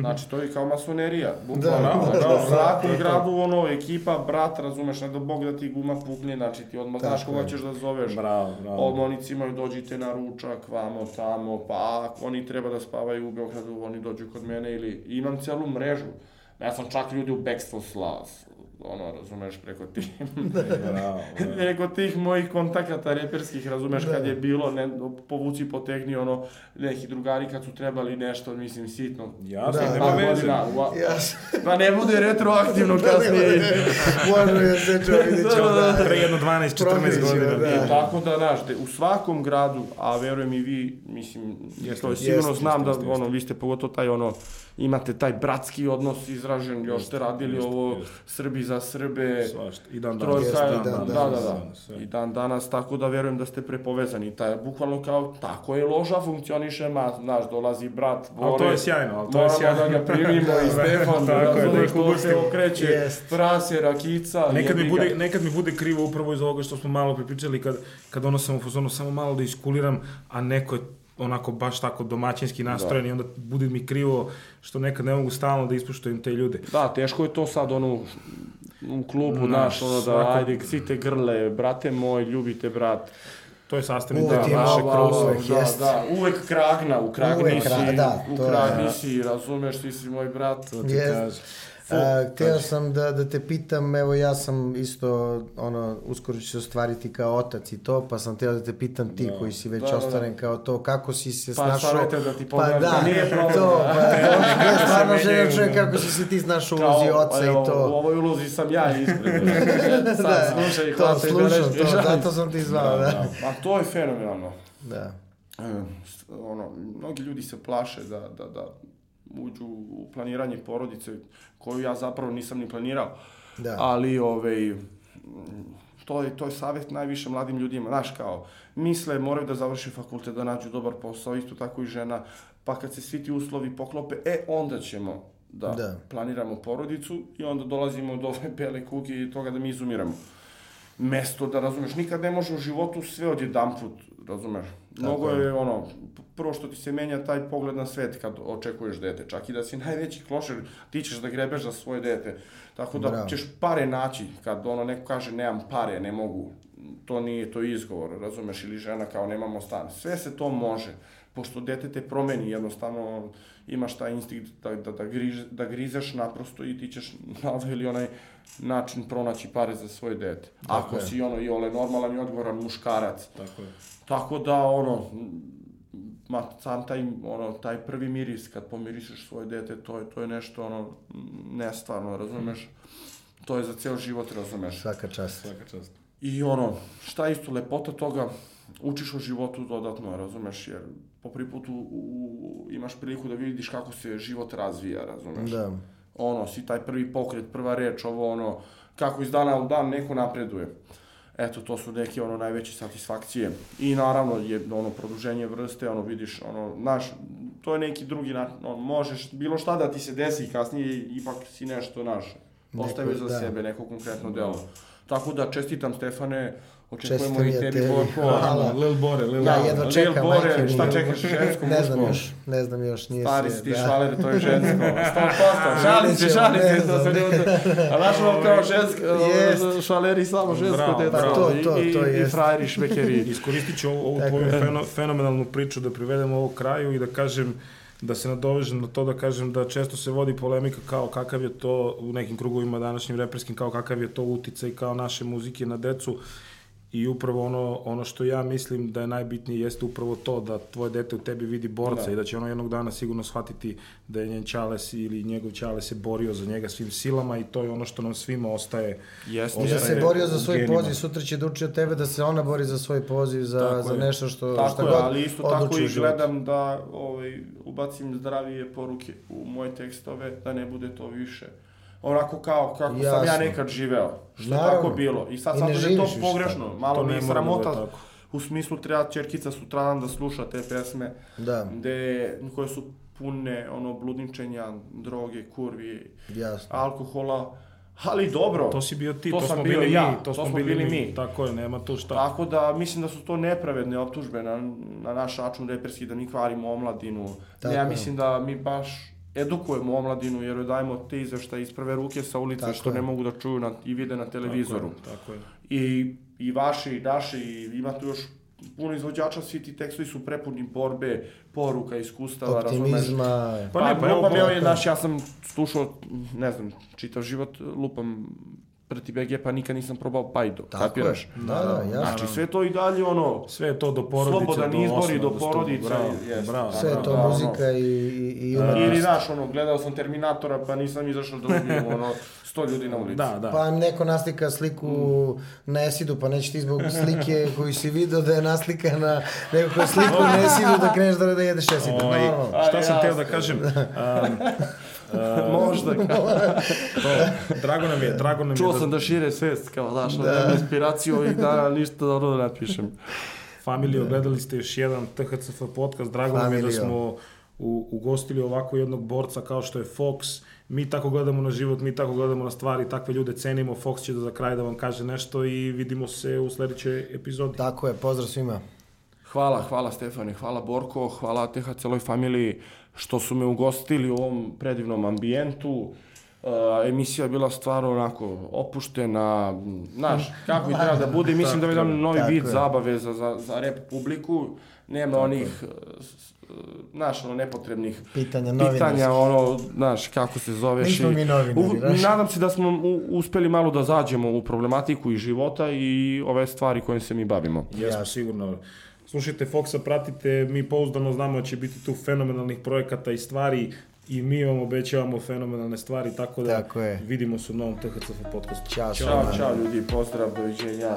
Znači, to je kao masonerija. Bukvalno, Da, da, da, u svakom da, da. gradu, ono, ekipa, brat, razumeš, ne da Bog da ti guma pukne, znači ti odmah znaš koga ćeš da zoveš. Bravo, bravo. Odmah oni cimaju, dođite na ručak, vamo, tamo, pa ako oni treba da spavaju u Beogradu, oni dođu kod mene ili imam celu mrežu. Ja sam čak ljudi u Backstone Slavs, ono, razumeš, preko tih, Bravo, preko tih mojih kontakata reperskih, razumeš, kad je bilo, ne, povuci potegni, ono, neki drugari kad su trebali nešto, mislim, sitno. Jasno, Da, nema Par veze. ua- Jasno. Pa ne bude retroaktivno kasnije. Može ja se čuo, vidit ćemo da... Pre jedno 12-14 Promijenit ćemo, godina. da. I tako da, znaš, u svakom gradu, a verujem i vi, mislim, Jeste, to je sigurno jeste, znam da, jeste, jeste. ono, vi ste pogotovo taj, ono, imate taj bratski odnos izražen, još ste radili jeste, ovo jeste. Srbi za Srbe, Svašta. I dan danas. Trojka, Jeste, je- i dan da, danas, da, da, sve. i dan danas, tako da verujem da ste prepovezani. Taj, bukvalno kao, tako je loža funkcioniše, ma, znaš, dolazi brat, Bore, Ali to je sjajno, ali to je moramo sjajno. da ga primimo i Stefan, da razumeš, da ih to se okreće, Jest. prase, rakica, Nekad mi, bude, nekad mi bude krivo upravo iz ovoga što smo malo pripričali, kad, kad ono sam u fazonu samo malo da iskuliram, a neko je onako baš tako domaćinski nastrojen i onda bude mi krivo što nekad ne mogu stalno da ispuštujem te ljude. Da, teško je to sad ono u klubu, Naš, naš, ono da svako- ajde, svi te grle, brate moj, ljubite brat. To je sastavni deo ovo- krusa. uvek da, jest. da, uvek kragna, u kragni Uvek si, da, u to je- kragni si, razumeš, ti si moj brat. To ti Jest. A, hteo sam da, da te pitam, evo ja sam isto, ono, uskoro ću se ostvariti kao otac i to, pa sam hteo da te pitam ti koji si već Da, da, da. ostvaren kao to, kako si se Pa, snašao? savete da ti Pa pogledam, da, pa nije problem, to, da. pa, ja stvarno Se želim čujem da. kako si se ti snašao u ulozi oca evo, i to. U ovoj ulozi sam ja ispred. Sad Da, slušaj, to slušam, to, zato sam ti zvao, da. A to je fenomenalno. Da. E, s- ono, mnogi ljudi se plaše da, da, da uđu u planiranje porodice, koju ja zapravo nisam ni planirao. Da. Ali, ovaj, m, to je, to je savjet najviše mladim ljudima. Znaš, kao, misle, moraju da završe fakultet, da nađu dobar posao, isto tako i žena, pa kad se svi ti uslovi poklope, e, onda ćemo da, Da. planiramo porodicu i onda dolazimo do ove bele kuge i toga da mi izumiramo. Mesto da razumeš, nikad ne može u životu sve odjedan put, razumeš. Mnogo je ono, prvo što ti se menja taj pogled na svet kad očekuješ dete, čak i da si najveći klošer, ti ćeš da grebeš za svoje dete. Tako da Bravo. ćeš pare naći, kad ono neko kaže nemam pare, ne mogu, to nije, to izgovor, razumeš, ili žena kao nemamo stan. Sve se to može, pošto dete te promeni, jednostavno imaš taj instinkt da, da, da, griž, da grizeš naprosto i ti ćeš na ovaj ili onaj način pronaći pare za svoje dete. Ako je. si ono i ole normalan i odgovoran muškarac. Tako je. Tako da ono, ma sam taj, ono, taj prvi miris kad pomirišeš svoje dete, to je, to je nešto ono, nestvarno, razumeš? To je za ceo život, razumeš? Svaka čast. Svaka čast. I ono, šta je isto lepota toga, učiš o životu dodatno, razumeš, jer po prvi put u, u, imaš priliku da vidiš kako se život razvija, razumeš? Da. Ono, si taj prvi pokret, prva reč, ovo ono, kako iz dana u dan neko napreduje. Eto, to su neke ono najveće satisfakcije. I naravno je ono produženje vrste, ono vidiš, ono, znaš, to je neki drugi način, ono, možeš bilo šta da ti se desi kasnije, ipak si nešto, naš, postavio za da. sebe neko konkretno delo. Tako da čestitam Stefane, očekujemo Čestitam i i tebi tebi. Borko. Hvala. Lil Bore, Lil Ja Bore. jedva Lil čekam, Bore, majke mi. šta čekaš, žensko, Ne znam još, ne znam još, nije Stari se, si ti da. švaler, to je žensko. 100%, šalim se, Vidjet ćemo, šalim ne se, to se znam. ljudi... A znaš ono kao žensko, Jest. švaleri samo žensko Bravo, bravo. To, to, i, to i, i jest. frajeri švekeri. Iskoristit ću ovu, tvoju je. feno, fenomenalnu priču da privedem ovo kraju i da kažem da se nadovežem na to da kažem da često se vodi polemika kao kakav je to u nekim krugovima današnjim reperskim kao kakav je to uticaj kao naše muzike na decu i upravo ono, ono što ja mislim da je najbitnije jeste upravo to da tvoje dete u tebi vidi borca Da. i da će ono jednog dana sigurno shvatiti da je njen čales ili njegov čale se borio za njega svim silama i to je ono što nam svima ostaje Jeste. I da se Ostaje borio za svoj genima. poziv, sutra će da uči od tebe da se ona bori za svoj poziv, za, Tako za je. nešto što, šta Tako je, god ali isto tako i gledam da ovaj, ubacim zdravije poruke u moje tekstove, da ne bude to više. Onako kao kako sam ja Jasno. nekad živeo. Što je Naravno. tako bilo. I sad I sad ne da je to pogrešno. tako. Malo To mi je da sramota. tako. U smislu treba čerkica sutradan da sluša te pesme. Da, Gde, koje su pune ono bludničenja, droge, kurvi, jasno. alkohola. Ali dobro. to si bio ti, To to, sam smo bili ja, mi, to, to smo smo bili, bili mi. mi. Tako je, nema tu šta. Tako da mislim da su to nepravedne optužbe na, na naš račun reperski, da mi kvarimo omladinu. Tako ja mislim da mi baš edukujemo omladinu jer joj dajemo te izveštaje iz prve ruke sa ulice Tako što je. ne mogu da čuju na, i vide na televizoru. Tako je, tako je. I, I vaši i naši, i ima tu još puno izvođača, svi ti tekstovi su prepuni borbe, poruka, iskustava, razumeš? Optimizma. Pa Pa, ne, pa lupam, pa- evo, znaš, ja sam slušao, ne znam, čitav život, lupam proti BG, pa nikad nisam probao pajdo, Tako kapiraš? je. Da, da, jasno. Znači, sve to i dalje, ono, Sve je to do porodice, Slobodan do izbor i do stu- porodice, Bravo, bravo. Sve je to Da, ono. muzika i, i, i Ili, umetnost. znaš, ono, gledao sam Terminatora, pa nisam izašao da ubijem, ono, sto ljudi na ulici. Da, da. Pa neko naslika sliku na Esidu, pa neće ti zbog slike koju si video da je naslikana neko koja sliku na Esidu da kreneš da, da jedeš Esid. Ovaj, šta sam teo da kažem? Um, Možda, kao. to, drago nam je, drago nam je Čuo da sam da šire svest, kao, znaš, da. nemam inspiraciju ovih dana, ništa dobro da napišem. Familijo, gledali ste još jedan THCF podcast, drago nam je da smo u, ugostili ovako jednog borca kao što je Fox. Mi tako gledamo na život, mi tako gledamo na stvari, takve ljude cenimo. Fox će da za kraj da vam kaže nešto i vidimo se u sledećoj epizodi. Tako je, pozdrav svima. Hvala, hvala Stefane, hvala Borko, hvala TH celoj familiji što su me ugostili u ovom predivnom ambijentu. Uh, emisija je bila stvarno onako opuštena, znaš, kako i treba da bude. Mislim da je jedan novi Tako vid je. zabave za, za, za rep publiku. Nema onih, uh, s- uh, znaš, ono, nepotrebnih Pitanja pitanja, ono, znaš, kako se zoveš. Nismo i- mi novinari, U- znaš. Nadam se da smo u, uspeli malo da zađemo u problematiku i života i ove stvari kojim se mi bavimo. Jesmo, sigurno. Slušajte Foxa, pratite, mi pouzdano znamo da će biti tu fenomenalnih projekata i stvari i mi vam obećavamo fenomenalne stvari, tako da Tako je. vidimo se u novom THCF podcastu. Ćao, Ćao, čao ljudi, pozdrav, doviđenja.